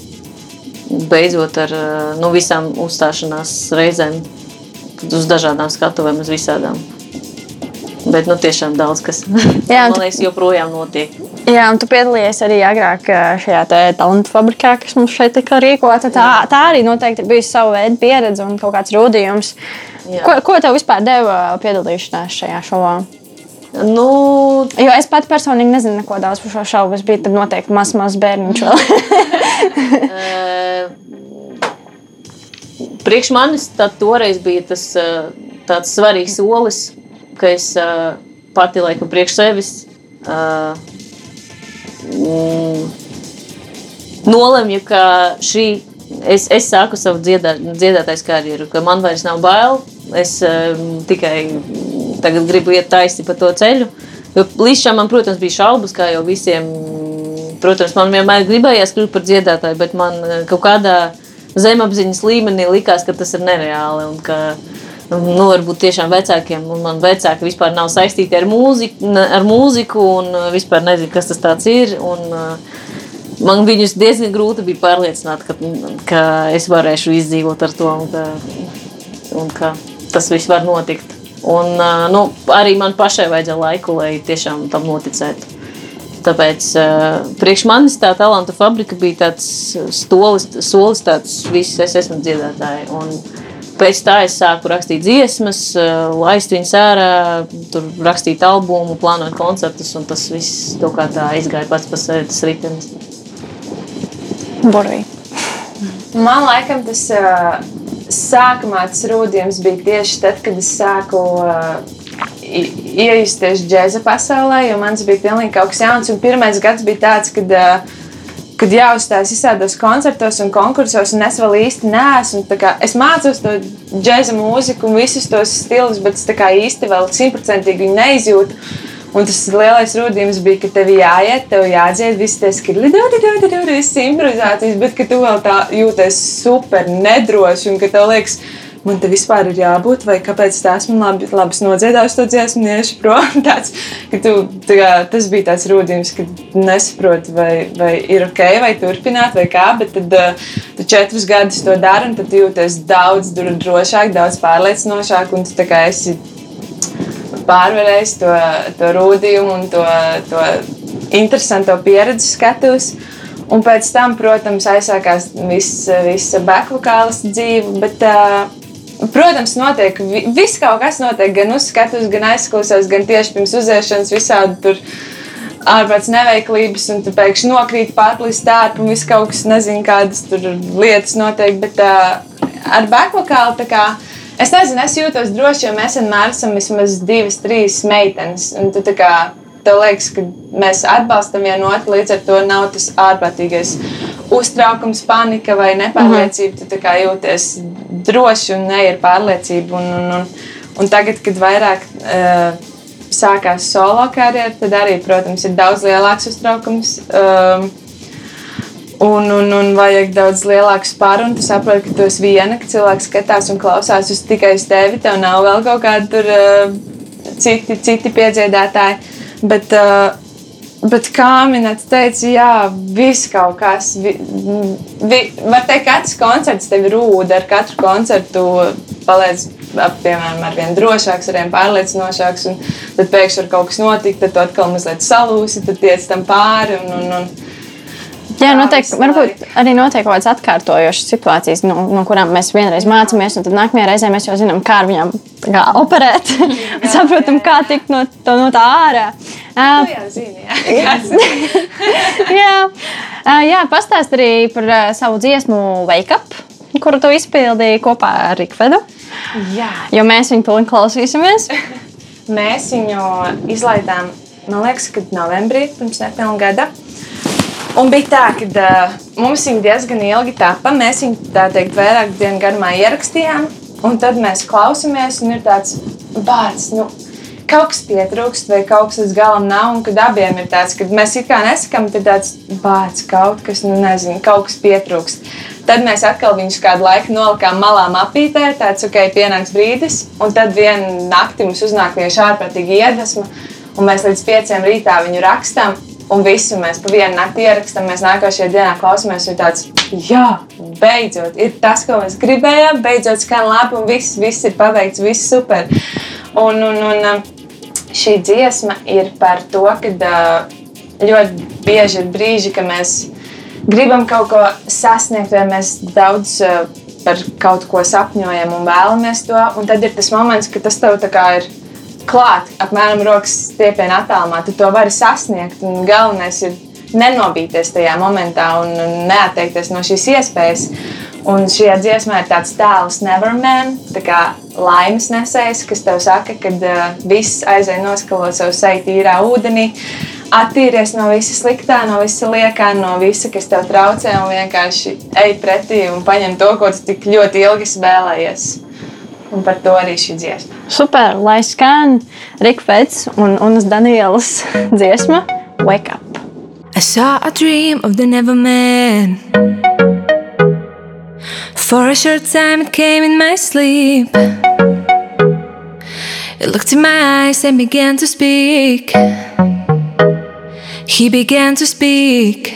[SPEAKER 3] Beidzot ar uh, nu, visām uzstāšanās reizēm, uz dažādām skatuvēm, uz visādām. Bet nu, tiešām daudz kas
[SPEAKER 2] Jā,
[SPEAKER 3] man liekas, joprojām notiek.
[SPEAKER 2] Jā, un tu piedalījies arī agrāk ā, šajā talantu fabrikā, kas mums šeit tika rīkota. Tā, tā arī noteikti bijusi sava veida pieredze un kaut kāds rūdījums.
[SPEAKER 3] Jā.
[SPEAKER 2] Ko, ko tev vispār deva piedalīšanās šajā šovā?
[SPEAKER 3] Nu,
[SPEAKER 2] Jo es pati personīgi nezinu neko daudz par šo šovu. Es biju noteikti mazs, mazs bērniņš. [laughs]
[SPEAKER 3] Priekš manis toreiz bija tas uh, tāds svarīgs solis, ka es uh, pati laikam priekš sevis uh, nolemju, ka šī. Es, es sāku savu dziedā, dziedātāju karjeru, ka man vairs nav bail. Es um, tikai tagad gribu iet taisni pa to ceļu. Jo līdz šim man, protams, bija šaubas, kā jau visiem. Protams, man vienmēr gribējās kļūt par dziedātāju, bet man eh, kaut kādā zemapziņas līmenī likās, ka tas ir nereāli. Un ka, nu, varbūt tiešām vecākiem, un man vecāki vispār nav saistīti ar mūziku, ar mūziku un eh, vispār nezinu, kas tas ir. Un, eh, Man viņus diezgan grūti bija pārliecināt, ka, ka es varēšu izdzīvot ar to un ka, un ka tas viss var notikt. Un, nu, arī man pašai vajadzēja laiku, lai tiešām tam noticētu. Tāpēc uh, priekš manis tā talantu fabrika bija tāds stolis, solis, tāds viss, es esmu dziedātāji. Un pēc tā es sāku rakstīt dziesmas, uh, laist viņas ārā, tur rakstīt albumu, plānot koncertus, un tas viss kaut kā tā aizgāja pats par sevi, tas ritenis.
[SPEAKER 2] Burvīgi.
[SPEAKER 4] Man liekas, tas uh, sākumā tas rūdījums bija tieši tad, kad es sāku uh, iejusties džēza pasaulē, jo man tas bija pilnīgi kaut kas jauns. Un pirmais gads bija tāds, kad, uh, kad jāuzstājas visādos koncertos un konkursos, un es vēl īsti neesmu. kā Es mācos to džēza mūziku un visus tos stilus, bet es īsti vēl simtprocentīgi neizjūtu. Un tas lielais rūdījums bija, ka tev jāiet, tev jādzied, viss tas ir līdzi, visas improvizācijas, bet ka tu vēl tā jūties super nedroši un ka tev liekas, man te vispār ir jābūt, vai kāpēc tā esmu labi, labi nodziedājusi to dziesmu, nieši prom. [laughs] Tāds, ka tu, tā kā, tas bija tāds rūdījums, ka nesaproti, vai, vai ir ok, vai turpināt, vai kā, bet tad uh, tu četrus gadus to dari, un tad jūties daudz drošāk, daudz pārliecinošāk, un tu tā kā esi pārvarējis to, to rūdījumu un to, to interesanto pieredzi skatus. Un pēc tam, protams, aizsākās visa, visa backvokālas dzīve. Bet, uh, protams, notiek vi- viss kaut kas, notiek gan uz skatuves, gan aizklausās, gan tieši pirms uziešanas visādi tur. Ārpēc neveiklības, un tu pēkšņi nokrīt pāri stārpam, un viss kaut kas, nezinu, kādas tur lietas notiek. Bet uh, ar backvokālu tā kā Es nezinu, es jūtos droši, jo mēs vienmēr esam vismaz divas, trīs meitenes. Un tu tā kā tev liekas, ka mēs atbalstam vienu otru, līdz ar to nav tas ārprātīgais uztraukums, panika vai nepārliecība. Tu tā kā jūties droši un ne ar pārliecību. Un, un, un, un tagad, kad vairāk uh, sākās solo karjeras, tad arī, protams, ir daudz lielāks uztraukums. Um, Un, un, un vajag daudz lielāku spāru, un tu saproti, ka tu esi viena, ka cilvēks skatās un klausās uz tikai uz tevi. Tev nav vēl kaut kādi tur, uh, citi, citi piedziedātāji. Bet, uh, bet kā minēts, teica, jā, viss kaut kas. Vi, vi, var teikt, ka katrs koncerts tev rūda, ar katru koncertu paliec. Piemēram, ar vien drošāks, ar vien pārliecinošāks, tad pēkšņi var kaut kas notikt, tad tu atkal mazliet salūsi, tad tiec tam pāri. Un, un, un,
[SPEAKER 2] Jā, noteikti. Varbūt arī notiek kaut kādas atkārtojošas situācijas, no, no kurām mēs vienreiz mācāmies, un tad nākamajā reizē mēs jau zinām, kā ar viņiem kā operēt. [laughs] Saprotam, kā tikt no, to, no tā ārā.
[SPEAKER 4] Uh, jā, zini, jā. [laughs]
[SPEAKER 2] jā. Uh, jā, pastāst arī par uh, savu dziesmu Wake Up, kuru tu izpildīji kopā ar Rikvedu.
[SPEAKER 4] Jā.
[SPEAKER 2] Jo mēs viņu tūlīt klausīsimies.
[SPEAKER 4] mēs viņu izlaidām, man liekas, kad novembrī, pirms nepilna gada. Un bija tā, ka uh, mums viņa diezgan ilgi tapa. Mēs viņu tā teikt, vairāk dienu garumā ierakstījām. Un tad mēs klausāmies, un ir tāds bācis. Nu, Kaut kas pietrūkst, vai kaut kas līdz galam nav, un kad abiem ir tāds, ka mēs it kā nesakām, tad tāds bācis kaut kas, nu nezinu, kaut kas pietrūkst. Tad mēs atkal viņus kādu laiku nolikām malā mapītē, tāds, ok, pienāks brīdis, un tad vienā naktī mums uznāk vienkārši ārprātīgi iedvesma, un mēs līdz pieciem rītā viņu rakstām, un visu mēs pa vienu nakti ierakstām. Mēs nākošajā dienā klausāmies, un tāds, jā, beidzot, ir tas, ko mēs gribējām. Beidzot, skan labi, un viss, viss ir paveikts, viss super. Un, un, un šī dziesma ir par to, ka ļoti bieži ir brīži, kad mēs gribam kaut ko sasniegt, vai mēs daudz par kaut ko sapņojam un vēlamies to. Un tad ir tas moments, kad tas tev tā kā ir klāt, apmēram rokas stiepienā attālumā, tu to vari sasniegt. Galvenais ir nenobīties tajā momentā un neatteikties no šīs iespējas. Un šajā dziesmā ir tāds tēls, Neverman, tā kā laimes nesējs, kas tev saka, ka uh, viss aizēja noskalot savu seju tīrā ūdenī, attīries no visa sliktā, no visa liekā, no visa, kas tev traucē, un vienkārši ej pretī un paņem to, ko tu tik ļoti ilgi spēlējies. Un par to arī šī dziesma.
[SPEAKER 2] Super, lai skan Rikfēds un Unas Danielas [laughs] dziesma Wake Up.
[SPEAKER 6] I saw a dream of the never man. For a short time, it came in my sleep. It looked in my eyes and began to speak. He began to speak.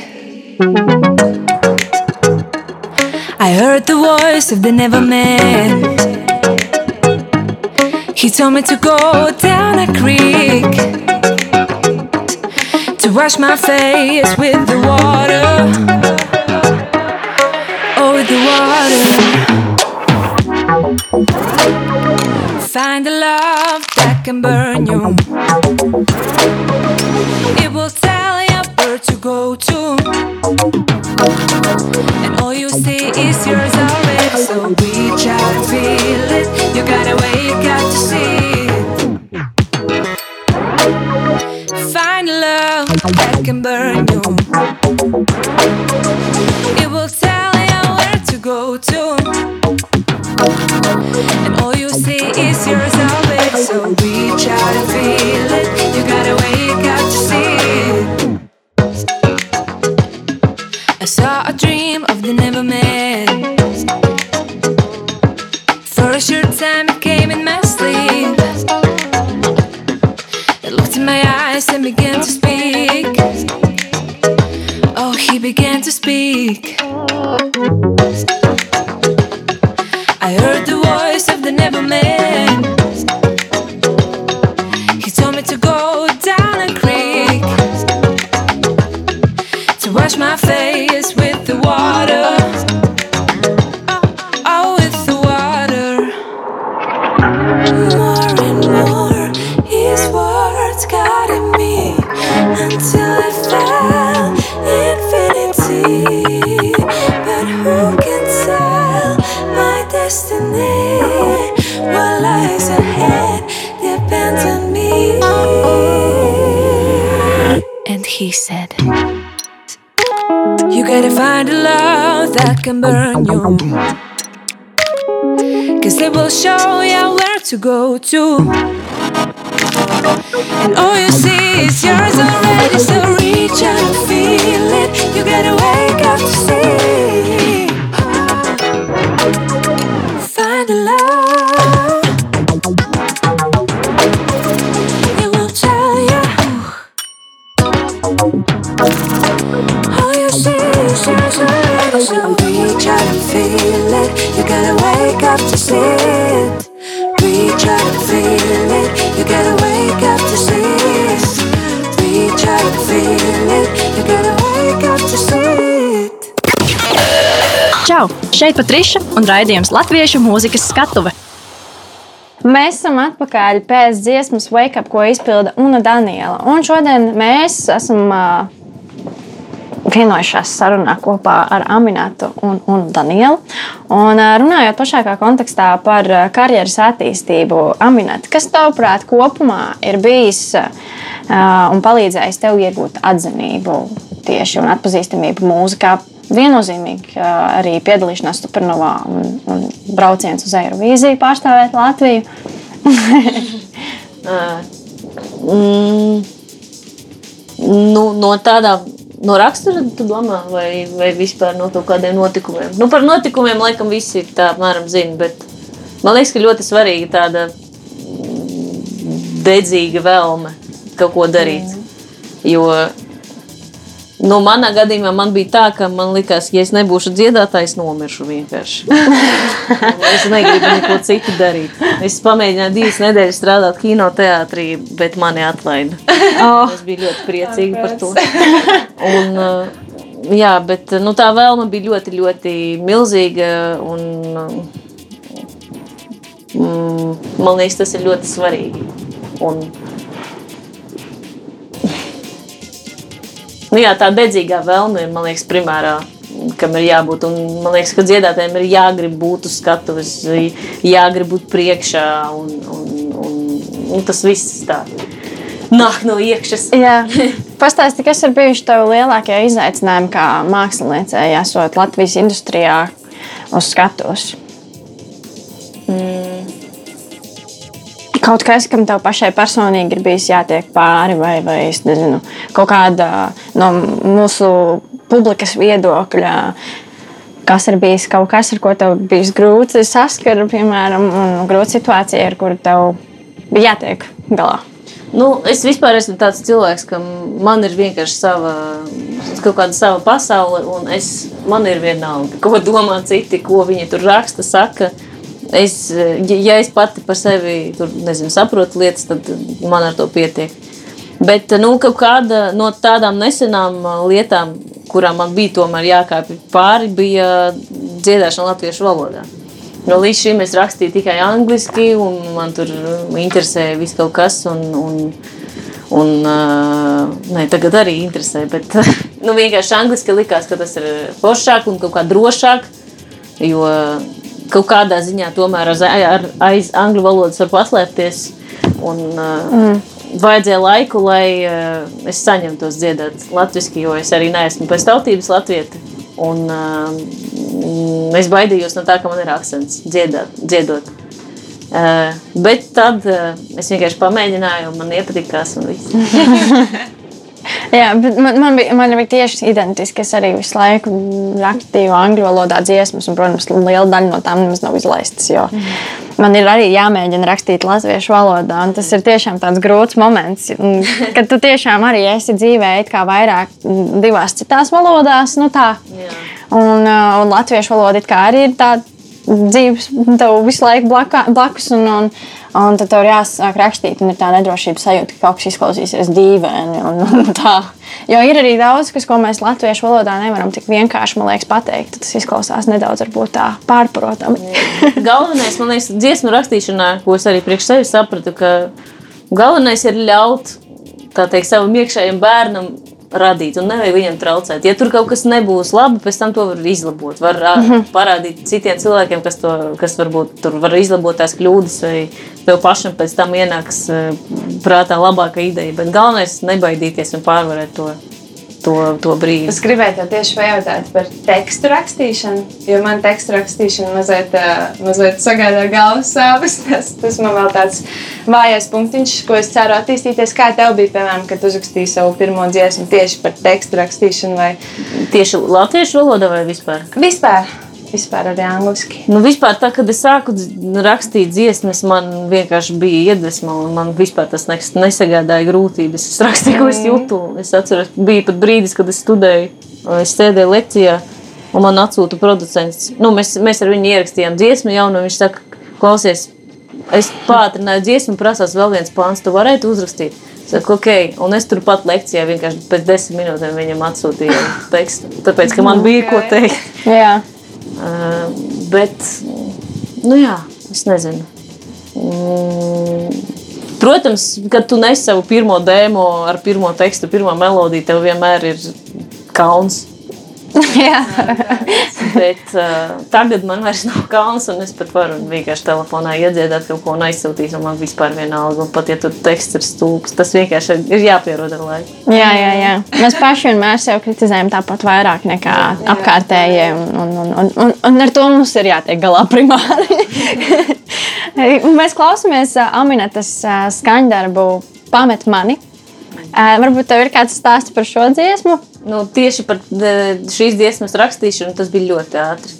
[SPEAKER 6] I heard the voice of the never man. He told me to go down a creek to wash my face with the water. Oh, with the water. Find a love that can burn you. That can burn you.
[SPEAKER 5] Cause it will show you where to go to. And all you see is yours already, so reach out and feel it. You gotta wake up to see.
[SPEAKER 1] Šeit Patriša un raidījums Latviešu mūzikas skatuve.
[SPEAKER 2] Mēs esam atpakaļ pēc dziesmas Wake Up, ko izpilda Una Daniela. Un šodien mēs esam uh, vienojušās sarunā kopā ar Aminētu un, un Danielu. Un, uh, runājot plašākā kontekstā par uh, karjeras attīstību, Aminēta, kas tavuprāt kopumā ir bijis uh, un palīdzējis tev iegūt atzinību tieši un atpazīstamību mūzikā? Viennozīmīgi arī piedalīšanās Supernovā un, un brauciens uz Eirovīziju pārstāvēt Latviju. [laughs]
[SPEAKER 3] Mm, nu, no tādām no rakstura, tu domā, vai, vai vispār no kaut kādiem notikumiem? Nu, par notikumiem, laikam, visi tā apmēram zina, bet man liekas, ka ļoti svarīga tāda mm, dedzīga vēlme kaut ko darīt. Jo Nu, manā gadījumā man bija tā, ka man likās, ja es nebūšu dziedātājs, nomiršu vienkārši. [laughs] es negribu neko citu darīt. Es pamēģināju divas nedēļas strādāt kinoteātrī, bet mani atlaida. [laughs] Oh. Es biju ļoti priecīga par to. [laughs] Un, uh, jā, bet nu, tā vēlme bija ļoti, ļoti milzīga. Un, mm, man liekas, tas ir ļoti svarīgi. Un, Nu, jā, tā dedzīgā vēlme ir, man liekas, primārā, kam ir jābūt. Un, man liekas, ka dziedātājiem ir jāgrib būt uz skatuves, jāgrib būt priekšā. Un, un, un, un tas viss tā nāk no iekšas. [laughs]
[SPEAKER 2] Pastāsti, kas ir bijuši tavi lielākie izaicinājumi kā māksliniecei, esot Latvijas industrijā uz skatuves? Kaut kas, kam tev pašai personīgi ir bijis jātiek pāri, vai, vai es nezinu, kaut kāda no mūsu publikas viedokļa. Kas ir bijis kaut kas, ar ko tev bijis grūti saskart, piemēram, un grūta situācija, ar kuru tev bija jātiek galā?
[SPEAKER 3] Nu, es vispār esmu tāds cilvēks, ka man ir vienkārši sava, kaut kāda sava pasaule, un es, man ir vienalga, ko domā citi, ko viņi tur raksta, saka. Es, ja es pati par sevi tur, nezinu, saprotu lietas, tad man ar to pietiek. Bet nu, kāda no tādām nesenām lietām, kurām man bija tomēr jākāpj pāri, bija dziedāšana latviešu valodā. Nu, līdz šim es rakstīju tikai angliski, un man tur interesēja viss kaut kas. Un, un, un, uh, ne, tagad arī interesē, bet [laughs] nu, vienkārši angliski likās, ka tas ir foršāk un kaut kā drošāk. Jo kaut kādā ziņā tomēr aiz, ar, aiz angļu valodas var paslēpties. Un, uh, mm. Vajadzēja laiku, lai uh, es saņemtos dziedāt latviešu, jo es arī neesmu pēc tautības latvieti. Un, uh, es baidījos no tā, ka man ir akcents dziedāt, dziedot. Uh, bet tad uh, es vienkārši pamēģināju, un man iepatikās. [laughs] [laughs]
[SPEAKER 2] Jā, bet man, man, bija, man bija tieši identiski. Es arī visu laiku rakstīju angļu valodā dziesmas, un, protams, liela daļa no tām nemaz nav izlaistas. Mm. Man ir arī jāmēģina rakstīt latviešu valodā, un tas ir tiešām tāds grūts moments, [laughs] kad tu tiešām arī esi dzīvē kā vairāk divās citās valodās. Nu tā. Jā. un, uh, un latviešu valoda arī ir tāda dzīves, tev visu laiku blakā, blakus. Un, un, Un tad tev ir jāsāk rakstīt, un ir tā nedrošības sajūta, ka kaut kas izklausīsies dīvaini. Un, un tā. jo ir arī daudz, kas, ko mēs latviešu valodā nevaram tik vienkārši liekas, pateikt. Tas izklausās nedaudz tā pārprotami. [laughs]
[SPEAKER 3] galvenais, man liekas, dziesmu rakstīšanā, ko es arī priekš sevis sapratu, ka galvenais ir ļaut teikt, savam iekšējam bērnam radīt, un nevajag viņam traucēt. Ja tur kaut kas nebūs labi, pēc tam to var izlabot. Var mm -hmm. parādīt citiem cilvēkiem, kas, to, kas varbūt tur var izlabot tās kļūdas, vai tev pašam pēc tam ienāks prātā labāka ideja. Bet galvenais ir nebaidīties un pārvarēt to. To, to brīdi.
[SPEAKER 4] Es gribēju tev tieši pajautāt par tekstu rakstīšanu, jo man tekstu rakstīšana mazliet, ā, mazliet sagādā galvas sāpes. [laughs] Tas, tas man vēl tāds vājais punktiņš, ko es ceru attīstīties. Kā tev bija, piemēram, kad uzrakstīji savu pirmo dziesmu tieši par tekstu rakstīšanu vai
[SPEAKER 3] Tieši latviešu valodā vai vispār?
[SPEAKER 4] vispār? Vispār arī angliski.
[SPEAKER 3] Nu, vispār tā, kad es sāku dz- rakstīt dziesmas, man vienkārši bija iedvesma, un man vispār tas nes- nesagādāja grūtības. Es rakstīju, ko es jūtu. Es atceros, bija pat brīdis, kad es studēju, es sēdēju lekcijā, un man atsūta producents. Nu, mēs, mēs ar viņu ierakstījām dziesmu jaunu, un viņš saka, klausies, es pātrināju dziesmu, prasās vēl viens pāns, tu varētu uzrakstīt. Saku, okay. Un es turpat lekcijā vienkārši pēc desmit minūtēm viņam atsūtīju tekstu. Tāpēc, ka man bija ko teikt.
[SPEAKER 2] Jā.
[SPEAKER 3] Uh, bet, nu jā, es nezinu. Mm, Protams, kad tu nes savu pirmo dēmo ar pirmo tekstu, pirmo melodiju, tev vienmēr ir kauns. [laughs]
[SPEAKER 2] Jā.
[SPEAKER 3] Bet uh, tagad man vairs nav kauns, un es pat varu vienkārši telefonā iedziedāt kaut ko un aizsūtīt, un man vispār vienalga. Un pat ja tur teksts ir stulbs, tas vienkārši ir jāpierod ar laiku.
[SPEAKER 2] Jā, jā, jā. Mēs paši vienmēr sev kritizējam tāpat vairāk nekā apkārtējie. Un, un, un, un, un, ar to mums ir jātiek galā [laughs] primāri. [laughs] Mēs klausāmies ā, Aminētas ā, skaņdarbu Pamet mani. Ā, Varbūt tev ir kāds stāsts par šo dziesmu?
[SPEAKER 3] Nu, tieši par eh, šīs dziesmas rakstīšanu tas bija ļoti ātri.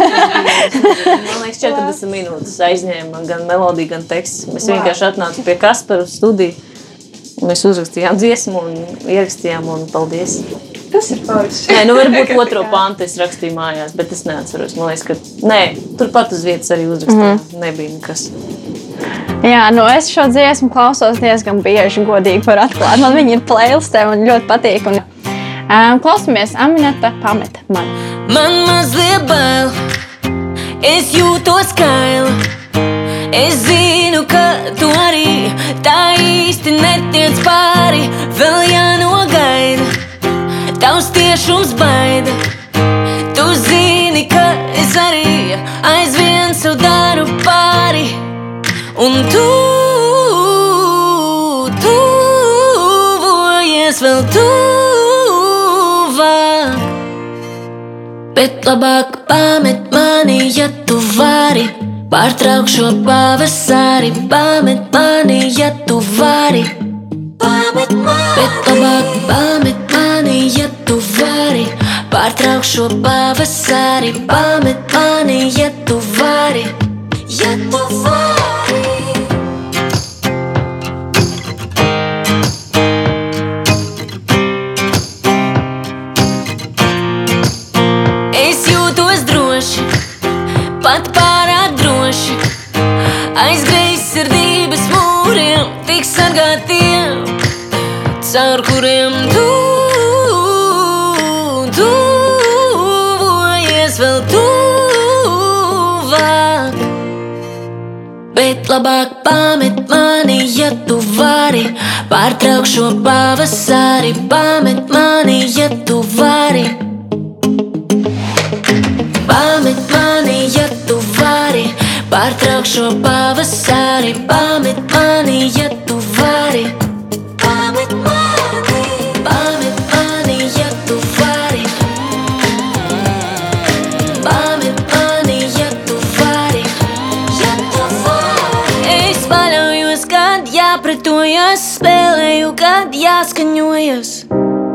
[SPEAKER 3] Man liekas, 40 minūtes aizņēma gan melodija, gan teksts. Mēs
[SPEAKER 4] Wow.
[SPEAKER 3] vienkārši atnācām pie Kaspara studiju. Mēs uzrakstījām dziesmu un ierakstījām, un paldies.
[SPEAKER 4] Tas ir forši.
[SPEAKER 3] Nē, nu varbūt otro pantu es rakstīju mājās, bet es neatceros. Man liekas, ka nē, turpat uz vietas arī uzrakstīju. Mm -hmm. Nebija nekas.
[SPEAKER 2] Jā, nu es šo dziesmu klausos diezgan bieži, godīgi par atklātu. Man viņa ir playlistē un ļoti patīk. Un, klausamies, Aminēta, pamet mani.
[SPEAKER 5] Man mazliet bail, es jūtos kaila. Es zinu, ka tu arī tā īsti netiec pāri. Vēl jānogaida, tavs tiešums baida. Tu zini, ka es arī aizvien sev daru pāri. Un tu, tuvojies vēl tuvāk. Bet labāk pamet mani, ja tu vari. Pārtrauk šo pavasari, pamet mani, ja tu vari. Pamet mani, bet labāk pamet mani, ja tu vari. Pārtrauk šo pavasari, pamet mani, ja tu vari. Ja tu vari. Caur kuriem tu tuvojies vēl tuvāk. Bet labāk pamet mani, ja tu vari. Pārtrauk šo pavasari, pamet mani, ja tu vari. Pamet mani, ja tu vari. Pārtrauk šo pavasari, pamet mani, ja tu vari. Kad jāskaņojas.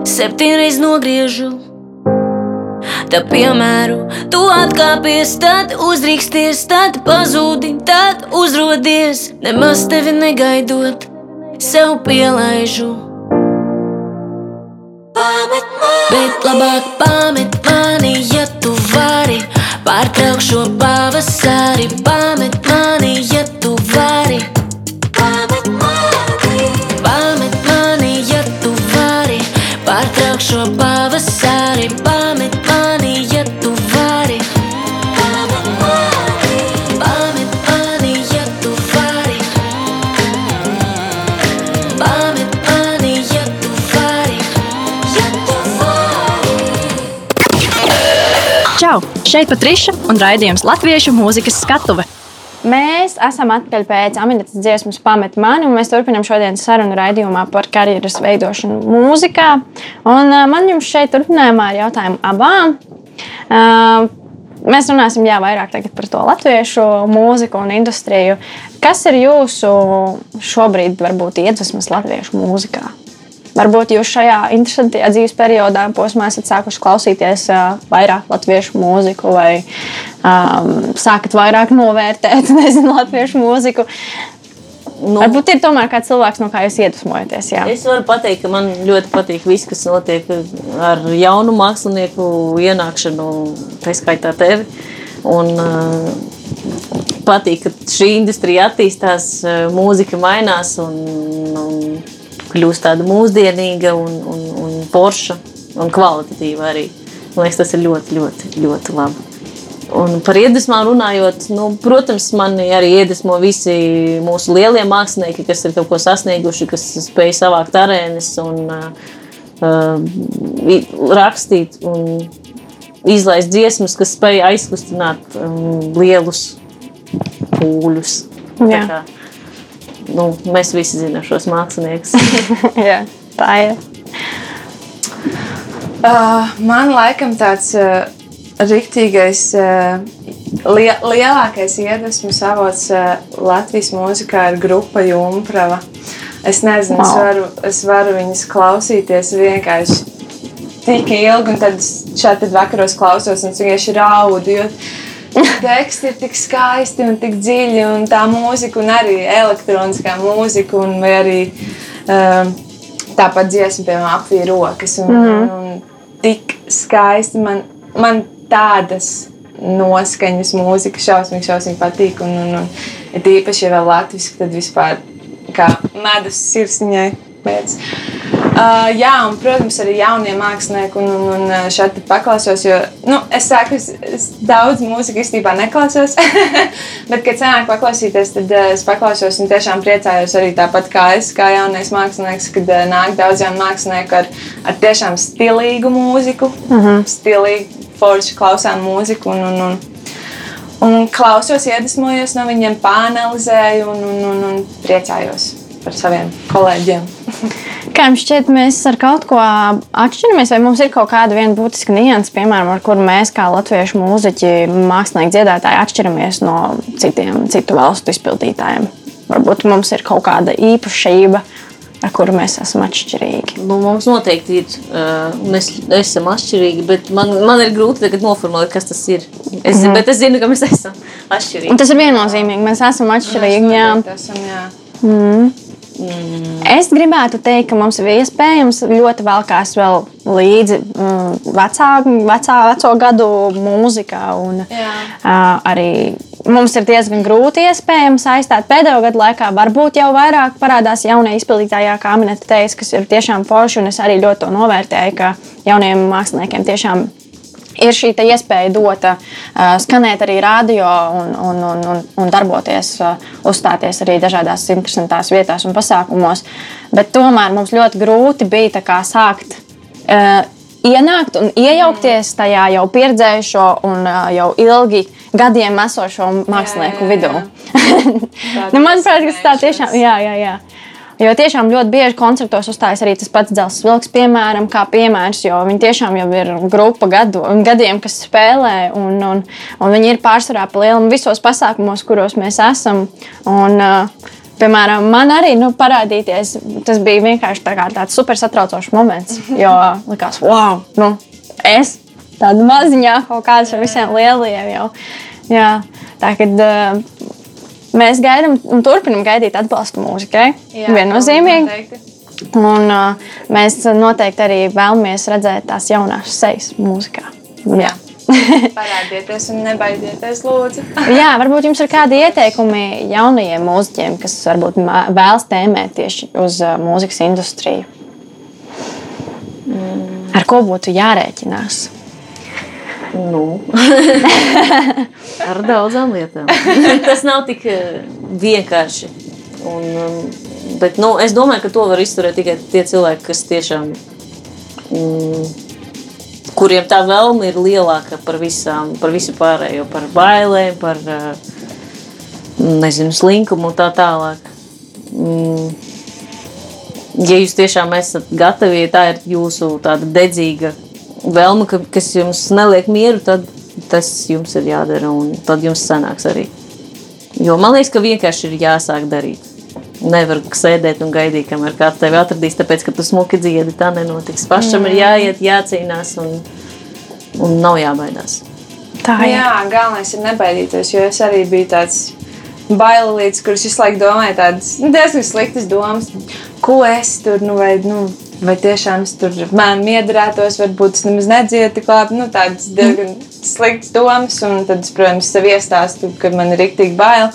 [SPEAKER 5] Septiņreiz nogriežu. Tā piemēru, tu atkāpies, tad uzrīksties, tad pazūdi, tad uzrodies. Nemaz tevi negaidot, sev pielaižu. Pamet mani, bet labāk pamet mani, ja tu vari. Pārtrauk šo pavasari, pamet
[SPEAKER 1] Šeit Patriša un raidījums Latviešu mūzikas skatuve.
[SPEAKER 2] mēs esam atpakaļ pēc Aminētas dziesmas pamet mani, un mēs turpinām šodienas sarunu raidījumā par karjeras veidošanu mūzikā. Un uh, man jums šeit turpinājumā ir jautājumi abām. Uh, Mēs runāsim jā, vairāk par to latviešu mūziku un industriju. Kas ir jūsu šobrīd, varbūt, iedvesmas latviešu mūzikā? Varbūt jūs šajā interesantajā dzīves periodā, posmā, esat sākuši klausīties vairāk latviešu mūziku, vai um, sākat vairāk novērtēt [laughs] nezinu, latviešu mūziku. Nu, Varbūt ir tomēr kāds cilvēks, no kā jūs iedvesmojaties. Jā.
[SPEAKER 3] Es varu pateikt, ka man ļoti patīk viss, kas notiek ar jaunu mākslinieku ienākšanu, tā skaitā tevi. Un, uh, patīk, ka šī industrija attīstās, mūzika mainās un, un kļūst tāda mūsdienīga un, un, un forša un kvalitatīva arī. Man liekas, tas ir ļoti, ļoti, ļoti labi. Un par iedvesmām runājot, nu, protams, man arī iedvesmo visi mūsu lielie mākslinieki, kas ir kaut ko sasnieguši, kas spēj savākt arēnas un uh, rakstīt un izlaist dziesmas, kas spēj aizkustināt um, lielus pūļus. Tā kā, nu, mēs visi zinām šos māksliniekus. [laughs]
[SPEAKER 2] Jā, tā ir.
[SPEAKER 4] Uh, man laikam tāds uh, riktīgais, uh, li lielākais iedvesmas avots uh, Latvijas mūzikā ir grupa Jumprava. Es nezinu, wow. es, varu, es varu viņas klausīties vienkārši tik ilgi, un tad šādi vakaros klausos un vienkārši raudu. Jo [laughs] teksti ir tik skaisti un tik dziļi, un tā mūzika, un arī elektroniskā mūzika, un arī um, tāpat dziesma, piemēram, apvīra rokas. Un, mm -hmm. un, un tik skaisti man, man tādas noskaņas, mūzika šausmīgi, šausmīgi patīk. Un, un, un ja tīpaši, ja vēl latviešu, tad vispār kā medus sirsniņai pēc. Uh, jā, un, protams, arī jaunie mākslinieki, un, un, un uh, šeit paklausos. Jo, nu, es saku, es, es daudz mūziku īstenībā neklausos, [laughs] bet, kad senāk paklausīties, tad uh, es paklausos un tiešām priecājos arī tāpat kā es, kā jaunais mākslinieks, kad uh, nāk daudz jaunu mākslinieku ar, ar tiešām stilīgu mūziku, uh -huh. stilīgu, foršu klausām mūziku. Un, un, un, un klausos, iedvesmojos no viņiem, pāanalizēju un, un, un, un priecājos par saviem kolēģiem. [laughs]
[SPEAKER 2] Kā jums šķiet, mēs ar kaut ko atšķiramies, vai mums ir kaut kāda viena būtiska nianses, piemēram, ar kuru mēs, kā latviešu mūziķi, mākslinieki, dziedātāji, atšķiramies no citiem, citu valstu izpildītājiem? Varbūt mums ir kaut kāda īpašība, ar kuru mēs esam atšķirīgi.
[SPEAKER 3] Nu, mums noteikti ir. Uh, mēs esam atšķirīgi, bet man, man ir grūti noformulēt, kas tas ir. Es, mm -hmm. Bet es zinu, ka mēs [laughs] esam atšķirīgi.
[SPEAKER 2] Un tas ir viennozīmīgi. Mēs esam atšķirīgi.
[SPEAKER 4] Mēs jā. Esam, jā.
[SPEAKER 2] Mm. Mm. Es gribētu teikt, ka mums ir iespējams ļoti vēlkās vēl līdzi mm, vecā, vecā, veco gadu mūzikā. Un, uh, arī mums ir diezgan grūti iespējams aizstāt pēdējo gadu laikā. Varbūt jau vairāk parādās jaunie izpildītāji, kā Minēta teica, kas ir tiešām forši. Es arī ļoti to novērtēju, ka jauniem māksliniekiem tiešām ir šī iespēja dota uh, skanēt arī radio un, un, un, un, un darboties, uh, uzstāties arī dažādās interesantās vietās un pasākumos. Bet tomēr mums ļoti grūti bija kā, sākt. Uh, Ienākt un iejaukties tajā jau pieredzējušo un uh, jau ilgi gadiem esošo mākslinieku jā, jā, jā. [laughs] vidū. nu, manuprāt, tas tā tiešām ir. Jo tiešām ļoti bieži koncertos uzstājas arī tas pats Dzelzs Vilks, piemēram, kā piemērs, jo viņi tiešām jau ir grupa gadu, gadiem, kas spēlē, un, un, un viņi ir pārsvarā pa lielam visos pasākumos, kuros mēs esam. Un, uh, Piemēram, man arī nu, parādīties, tas bija vienkārši tā tāds super satraucošs moments. Jo likās, wow, nu, es tādu maziņā kaut kādā ar visiem lielajiem jau. Jā, tā kā uh, Mēs gaidām un turpinām gaidīt atbalstu mūzikai. Jā, viennozīmīgi. Un, uh, mēs noteikti arī vēlamies redzēt tās jaunās sejas mūzikā. Jā. [laughs]
[SPEAKER 4] Parādieties un nebaidieties, lūdzu. [laughs]
[SPEAKER 2] Jā, varbūt jums ir kādi ieteikumi jaunajiem mūziķiem, kas varbūt vēlas tēmēt tieši uz uh, mūzikas industriju. Mm. Ar ko būtu jārēķinās?
[SPEAKER 3] Nu. [laughs] Ar daudzām lietām. [laughs] Tas nav tik eh, vienkārši. Un, um, bet, nu, es domāju, ka to var izturēt tikai tie cilvēki, kas tiešām, mm, kuriem tā vēlme ir lielāka par visām, par visu pārējo, par bailēm, par, uh, nezinu, slinkumu un tā tālāk. Mm. Ja jūs tiešām esat gatavi, ja tā ir jūsu tāda dedzīga vēlme, ka, kas jums neliek mieru, tad tas jums ir jādara un tad jums sanāks arī. Jo man liekas, ka vienkārši ir jāsāk darīt. Nevar sēdēt un gaidīt, kamēr kāds tevi atradīs, tāpēc, ka tu smuki dziedi, tā nenotiks. Pašam ir jāiet, jācīnās un, un nav jābaidās.
[SPEAKER 2] Tā ir.
[SPEAKER 4] Jā, galvenais ir nebaidīties, jo es arī biju tāds bailīgs, kurš visu laiku domāja tādas nu, diezgan sliktas domas. Ko es tur, nu, vai, nu, vai tiešām es tur mēm iedarētos, varbūt es nemaz nedziedu tik labi, nu, tādas diezgan sliktas domas, un tad, es, protams, sev iestāstu, ka man ir riktīgi bail.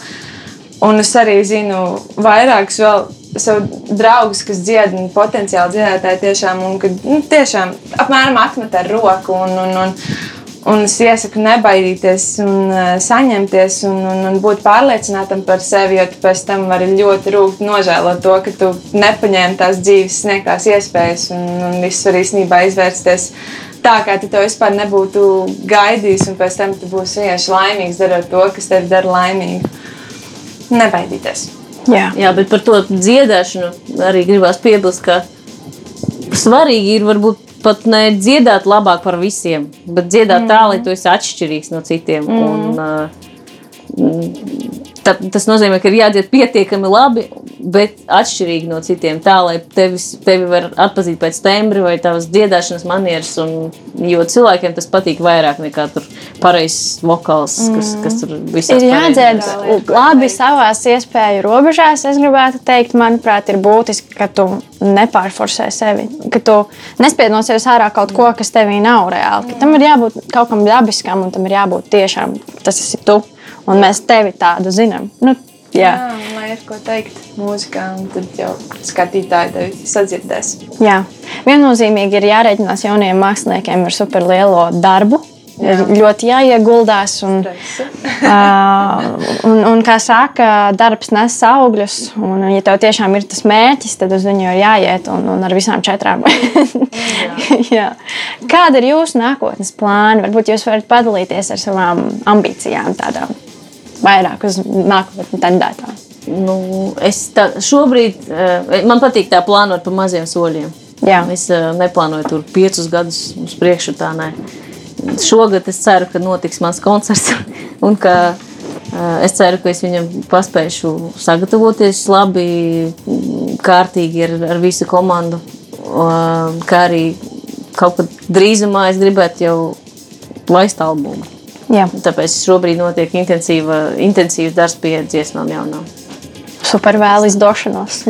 [SPEAKER 4] Un es arī zinu vairākus vēl savu draugus, kas dzied, un potenciāli dziedātāji tiešām, un kad nu, tiešām apmēram atmet ar roku. Un, un, un, un es iesaku nebaidīties, un uh, saņemties un, un, un būt pārliecinātam par sevi, jo tu pēc tam vari ļoti rūkt nožēlot to, ka tu nepaņēmi tās dzīves sniegtās iespējas, un, un viss var īstenībā izvērsties tā, kā tu to vispār nebūtu gaidījis, un pēc tam tu būsi vienkārši laimīgs darot to, kas tevi dara laimīgu. Nebaidīties.
[SPEAKER 2] Jā.
[SPEAKER 3] Jā, bet par to dziedāšanu arī gribās piebilst, ka svarīgi ir varbūt pat ne dziedāt labāk par visiem, bet dziedāt tā, lai tu esi atšķirīgs no citiem. Mm. Un, uh, ta, tas nozīmē, ka ir jādzied pietiekami labi, bet atšķirīgi no citiem. Tā, lai tevis, tevi var atpazīt pēc tembra vai tavas dziedāšanas manieres. Un, jo cilvēkiem tas patīk vairāk nekā pareizs vokāls, kas, kas tur visā
[SPEAKER 2] Ir jādzied labi savās iespēju robežās. Es gribētu teikt, manuprāt, ir būtiski, ka tu nepārforsē sevi, ka tu nespied no sevis ārā kaut ko, kas tevī nav reāli. Ka tam ir jābūt kaut kam dabiskam un tam ir jābūt tiešām tas esi tu. Un mēs tevi tādu zinām. Nu, jā.
[SPEAKER 4] Jā, lai ir ko teikt mūzikā, un tad jau skatītāji tevi sadzirdēs.
[SPEAKER 2] Jā, viennozīmīgi ir jārēķinās jauniem māksliniekiem ar superlielo darbu.
[SPEAKER 4] Jā.
[SPEAKER 2] Ļoti jāieguldās. Un, uh, un, un, kā saka, darbs nes augļus. Un, ja tev tiešām ir tas mērķis, tad uz viņu ir jāiet un, un ar visām četrām. [laughs] Jā. Kāda ir jūsu nākotnes plāna? Varbūt jūs varat padalīties ar savām ambīcijām, tādām vairāk uz nākotni tendētām.
[SPEAKER 3] Nu, es tā, šobrīd eh, man patīk tā plānot pa maziem soļiem.
[SPEAKER 2] Jā.
[SPEAKER 3] Es eh, neplānoju tur piecus gadus uz priekšu. Tā, nē. Šogad es ceru, ka notiks mans koncerts. [laughs] Un ka, eh, es ceru, ka es viņam paspēšu sagatavoties labi, kārtīgi ar, ar visu komandu. Kā arī kaut kad drīzumā es gribētu jau laist albumu.
[SPEAKER 2] Jā,
[SPEAKER 3] Tāpēc šobrīd notiek intensīva, intensīvs darbs pie dziesmām jaunām.
[SPEAKER 2] super vēl izdošanos.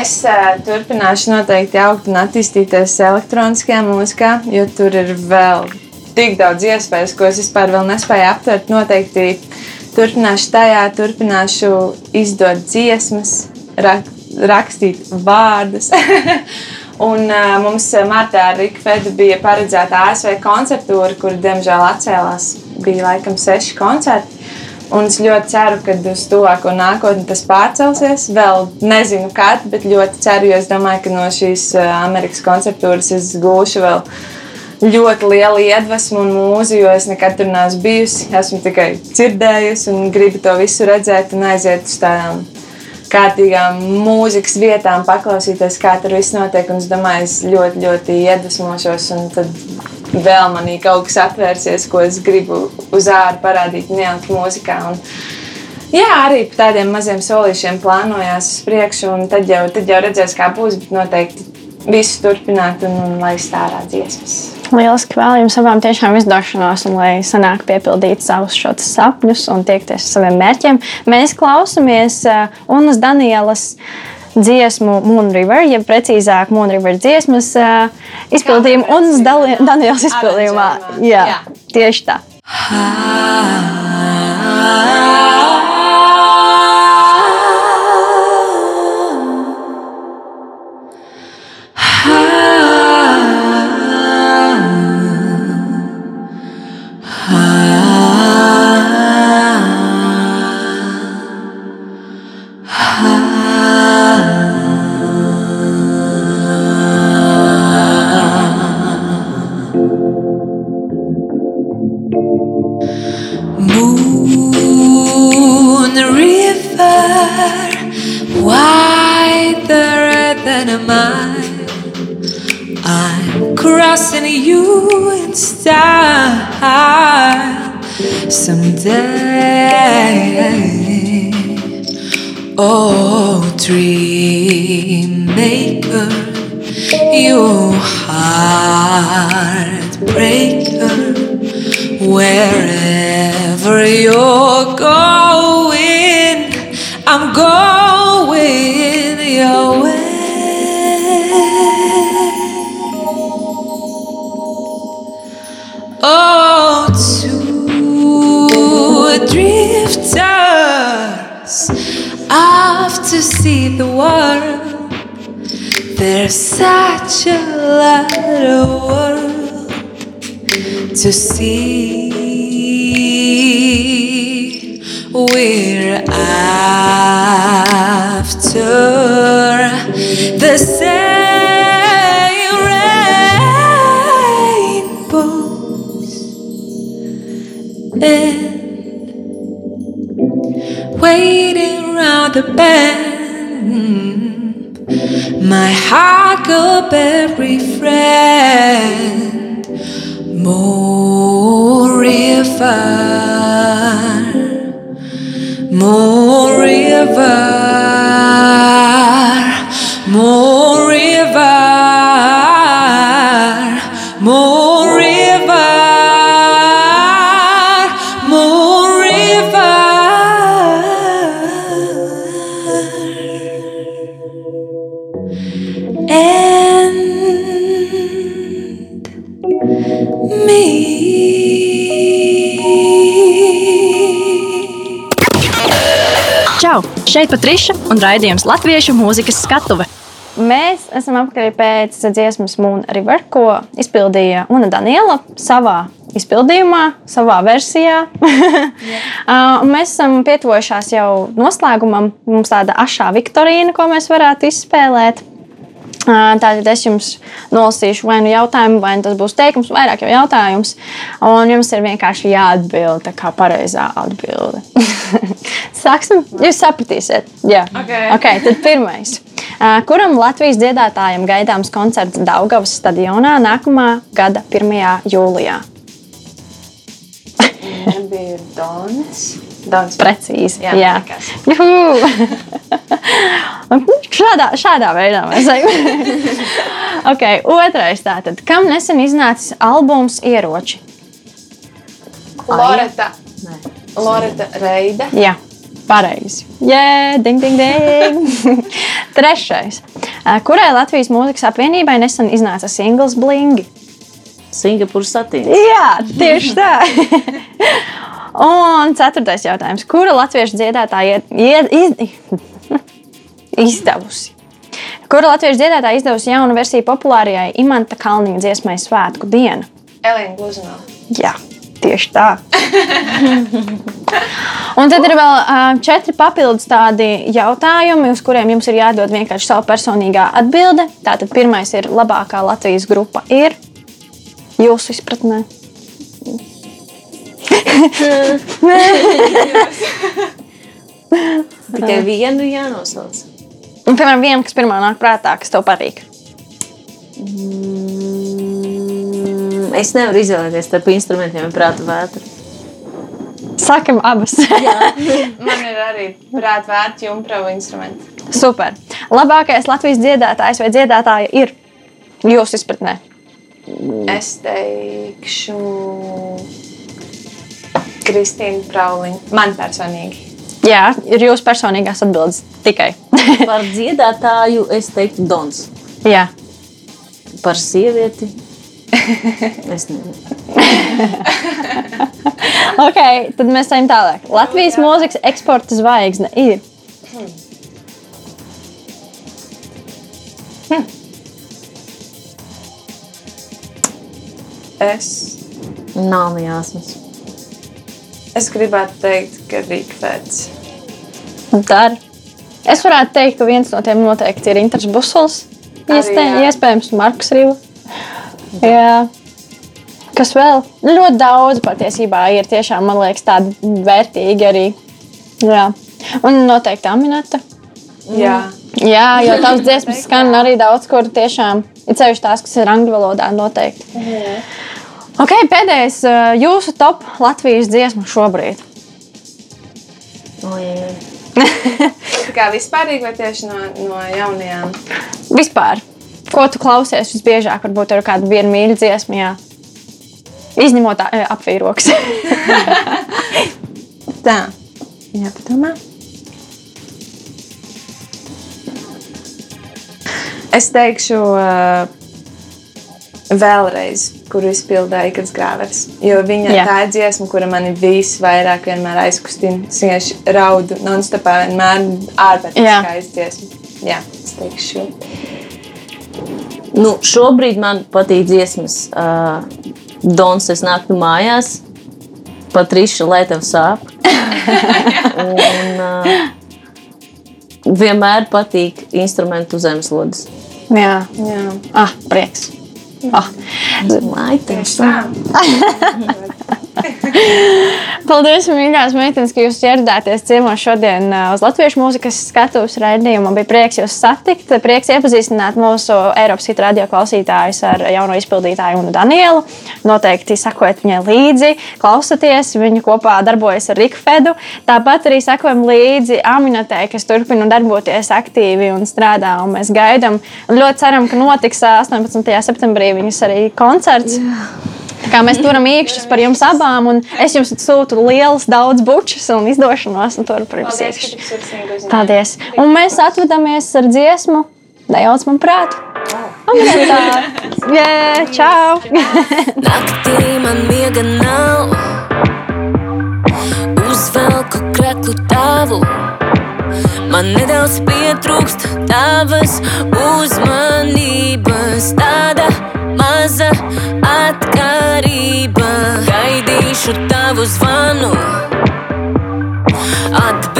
[SPEAKER 4] Es uh, turpināšu noteikti augt un attīstīties elektroniskajā mūzikā, jo tur ir vēl tik daudz iespējas, ko es vispār vēl nespēju aptvert. Noteikti turpināšu tajā, turpināšu izdot dziesmas, rak rakstīt vārdus. [laughs] un uh, mums martā ar Riku Fedu bija paredzēta ASV koncertūra, kur diemžēl atcēlās. Bija laikam seši koncerti. Un es ļoti ceru, ka uz tuvāko nākotni tas pārcelsies. Vēl nezinu, kad, bet ļoti ceru, jo es domāju, ka no šīs Amerikas koncertūras es gūšu vēl ļoti lielu iedvesmu un mūzu, jo es nekad tur neesmu bijusi. Esmu tikai dzirdējusi un gribu to visu redzēt un aiziet uz tādām kārtīgām mūzikas vietām, paklausīties, kā tur viss notiek. Un es domāju, es ļoti, ļoti iedvesmošos. Un tad vēl manī kaut kas atvērsies, ko es gribu uz ārā parādīt, neielikt mūzikā. Un, jā, arī tādiem maziem solīšiem plānojās uz priekšu, un tad jau, tad jau redzēs, kā būs. Bet noteikti visu turpināt un, un laist ārā dziesmas.
[SPEAKER 2] Lieliski vēl jums abām tiešām izdošanos, un lai sanāk piepildīt savus šos sapņus un tiekties uz saviem mērķiem. Mēs klausāmies uh, Unas Danielas dziesmu Moon River, ja precīzāk Moon River dziesmas uh, izpildījumu Unas Danielas izpildījumā. Jā, tieši tā.
[SPEAKER 5] Moon
[SPEAKER 6] Oh, dream maker, you heartbreaker, wherever you're going, the world. There's such a lot of world to see. We're after the same rainbows and waiting around the bend. Huckleberry friend, more river, more river, more
[SPEAKER 1] Šeit Patriša un raidījums Latviešu mūzikas skatuve.
[SPEAKER 2] Mēs esam apkārt pēc dziesmas Moon River, ko izpildīja Una Daniela savā izpildījumā, savā versijā. [laughs] Uh, un mēs esam pietuvojušās jau noslēgumam. Mums tāda ašā viktorīna, ko mēs varētu izspēlēt. Tātad es jums nolasīšu vai nu jautājumu, vai nu tas būs teikums, vairāk jau jautājums. Un jums ir vienkārši jāatbild tā kā pareizā atbilde. [laughs] Sāksim, jūs sapratīsiet. Jā,
[SPEAKER 4] Ok.
[SPEAKER 2] okay, tad pirmais. Kuram Latvijas dziedātājam gaidāms koncerts Daugavas stadionā nākamā gada 1. jūlijā?
[SPEAKER 4] Nebija Dons. Dons.
[SPEAKER 2] Precīzi.
[SPEAKER 4] Jā,
[SPEAKER 2] jā. šādā, šādā veidā mēs ejam. [laughs] okay, otrais tātad. Kam nesen iznācis albums Ieroči?
[SPEAKER 4] Loreta. Loreta Reida.
[SPEAKER 2] Jā, pareizi. Jā, ding, ding, ding. [laughs] Trešais. Kurai Latvijas mūzikas apvienībai nesen iznāca singls Blingi?
[SPEAKER 3] Singapūras satīns.
[SPEAKER 2] Jā, tieši tā. [laughs] Un ceturtais jautājums. Kura latviešu dziedātāja ir iz, [laughs] izdevusi? Kura latviešu dziedātāja izdevusi jaunu versiju populārajai Imanta Kalniņa dziesmai Svētku diena?
[SPEAKER 4] Elīna Gluzmā.
[SPEAKER 2] Jā, tieši tā. Un tad ir vēl uh, četri papildus tādi jautājumi, uz kuriem jums ir jādod vienkārši savu personīgā atbilde. Tātad pirmais ir labākā Latvijas grupa ir jūsu izpratnē. [laughs]
[SPEAKER 3] Tikai vienu jānosauc.
[SPEAKER 2] Un, piemēram, viena, kas pirmā nāk prātā, kas tev patīk.
[SPEAKER 3] Mm, Es nevaru izvēlēties starp instrumentiem, ja prāta vētra.
[SPEAKER 2] Sākam abas. [laughs]
[SPEAKER 4] Man ir arī prāta vērts jumpravu instrumenti.
[SPEAKER 2] Super. Labākais Latvijas dziedātājs vai dziedātāja ir jūsu izpratnē.
[SPEAKER 4] Es teikšu Kristīna Prauliņa. Man personīgi.
[SPEAKER 2] Jā, ir jūsu personīgās atbildes tikai. [laughs]
[SPEAKER 3] Par dziedātāju es teiktu Dons.
[SPEAKER 2] Jā.
[SPEAKER 3] Par sievieti [laughs] es nezinu.
[SPEAKER 2] Ok, tad mēs ejam tālāk. Latvijas mūzikas eksporta zvaigzne ir.
[SPEAKER 4] Es,
[SPEAKER 3] Nav jāsmas.
[SPEAKER 4] Es gribētu teikt, ka Rīgfēds.
[SPEAKER 2] Dar. Es varētu teikt, ka viens no tiem noteikti ir. Iespē,
[SPEAKER 4] jā.
[SPEAKER 2] iespējams, Marks Rīva. Jā. Kas vēl? Ļoti daudz patiesībā ir tiešām, man liekas, tādi vērtīgi arī. Jā. Un noteikti Aminata.
[SPEAKER 4] Jā.
[SPEAKER 2] Jā, jo tavs dziesmas skan arī daudz, kur tiešām Ir ceļš tās, kas ir angļu valodā noteikti. Ok, pēdējais uh, jūsu top Latvijas dziesmu šobrīd.
[SPEAKER 3] Oi. [laughs]
[SPEAKER 4] Tā kā vispārīgi vai tieši no, no jaunajām?
[SPEAKER 2] Vispār, ko tu klausies visbiežāk? Varbūt ir kāda viena mīļa dziesma, jā. Izņemot apvīroks. [laughs]
[SPEAKER 4] Tā, jāpadomā. Es teikšu uh, vēlreiz, kuru izpildīja Ikars Grāvers. Jo viņa
[SPEAKER 2] Jā.
[SPEAKER 4] Tā ir dziesma, kura mani visvairāk vienmēr aizkustina. Es vienkārši raudu non-stopā vienmēr
[SPEAKER 2] Jā.
[SPEAKER 4] skaista dziesma. Jā, es teikšu.
[SPEAKER 3] Nu, šobrīd man patīk dziesmas uh, Dons, es nāku mājās. Patriša, lai tev sāp. [laughs] Un, uh, vienmēr patīk instrumentu zemeslodes.
[SPEAKER 2] jā,
[SPEAKER 4] Jā.
[SPEAKER 2] ah, prieks. Ah.
[SPEAKER 3] Lai tev sāp. [laughs]
[SPEAKER 2] Paldies, mīļās meitenes, ka jūs ieradāties ciemos šodien uh, uz Latviešu mūzikas skatuves raidījumu. Man bija prieks jūs satikt, prieks iepazīstināt mūsu Eiropas hita radio klausītājus ar jauno izpildītāju Unu Danielu. Noteikti sekojiet viņai līdzi, klausieties, viņa kopā darbojas ar Riku Fedu. Tāpat arī sekojam līdzi Aminatei, kas turpina darboties aktīvi un strādā. Un mēs gaidām un ļoti ceram, ka notiks ā, 18. septembrī viņas arī koncerts. Tā Kā mēs turam īkšķus par jums abām, un es jums sūtu liels, daudz bučus un izdošanos, un tur par jums
[SPEAKER 4] Paldies!
[SPEAKER 2] Un mēs atvadāmies ar dziesmu Nejauc man prātu! Amatā! Jā, čau!
[SPEAKER 5] Naktī man miega nav, uzvelku kreklu tavu. Man nedaudz pietrūkst tavas uzmanības, tāda maza atkarība. Gaidīšu tavu zvanu, atbildi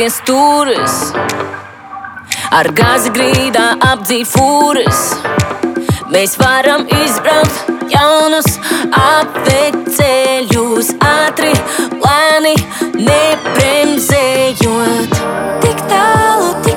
[SPEAKER 5] pie stūres. Ar gāzi grīdā apdzīt fūras. Mēs varam izbraukt jaunus apveceļus, ātri, lēni, nebremzējot. Tik tālu, tik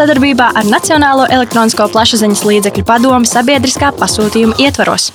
[SPEAKER 1] sadarbībā ar Nacionālo elektronisko plašsaziņas līdzekļu padomu sabiedriskā pasūtījuma ietvaros.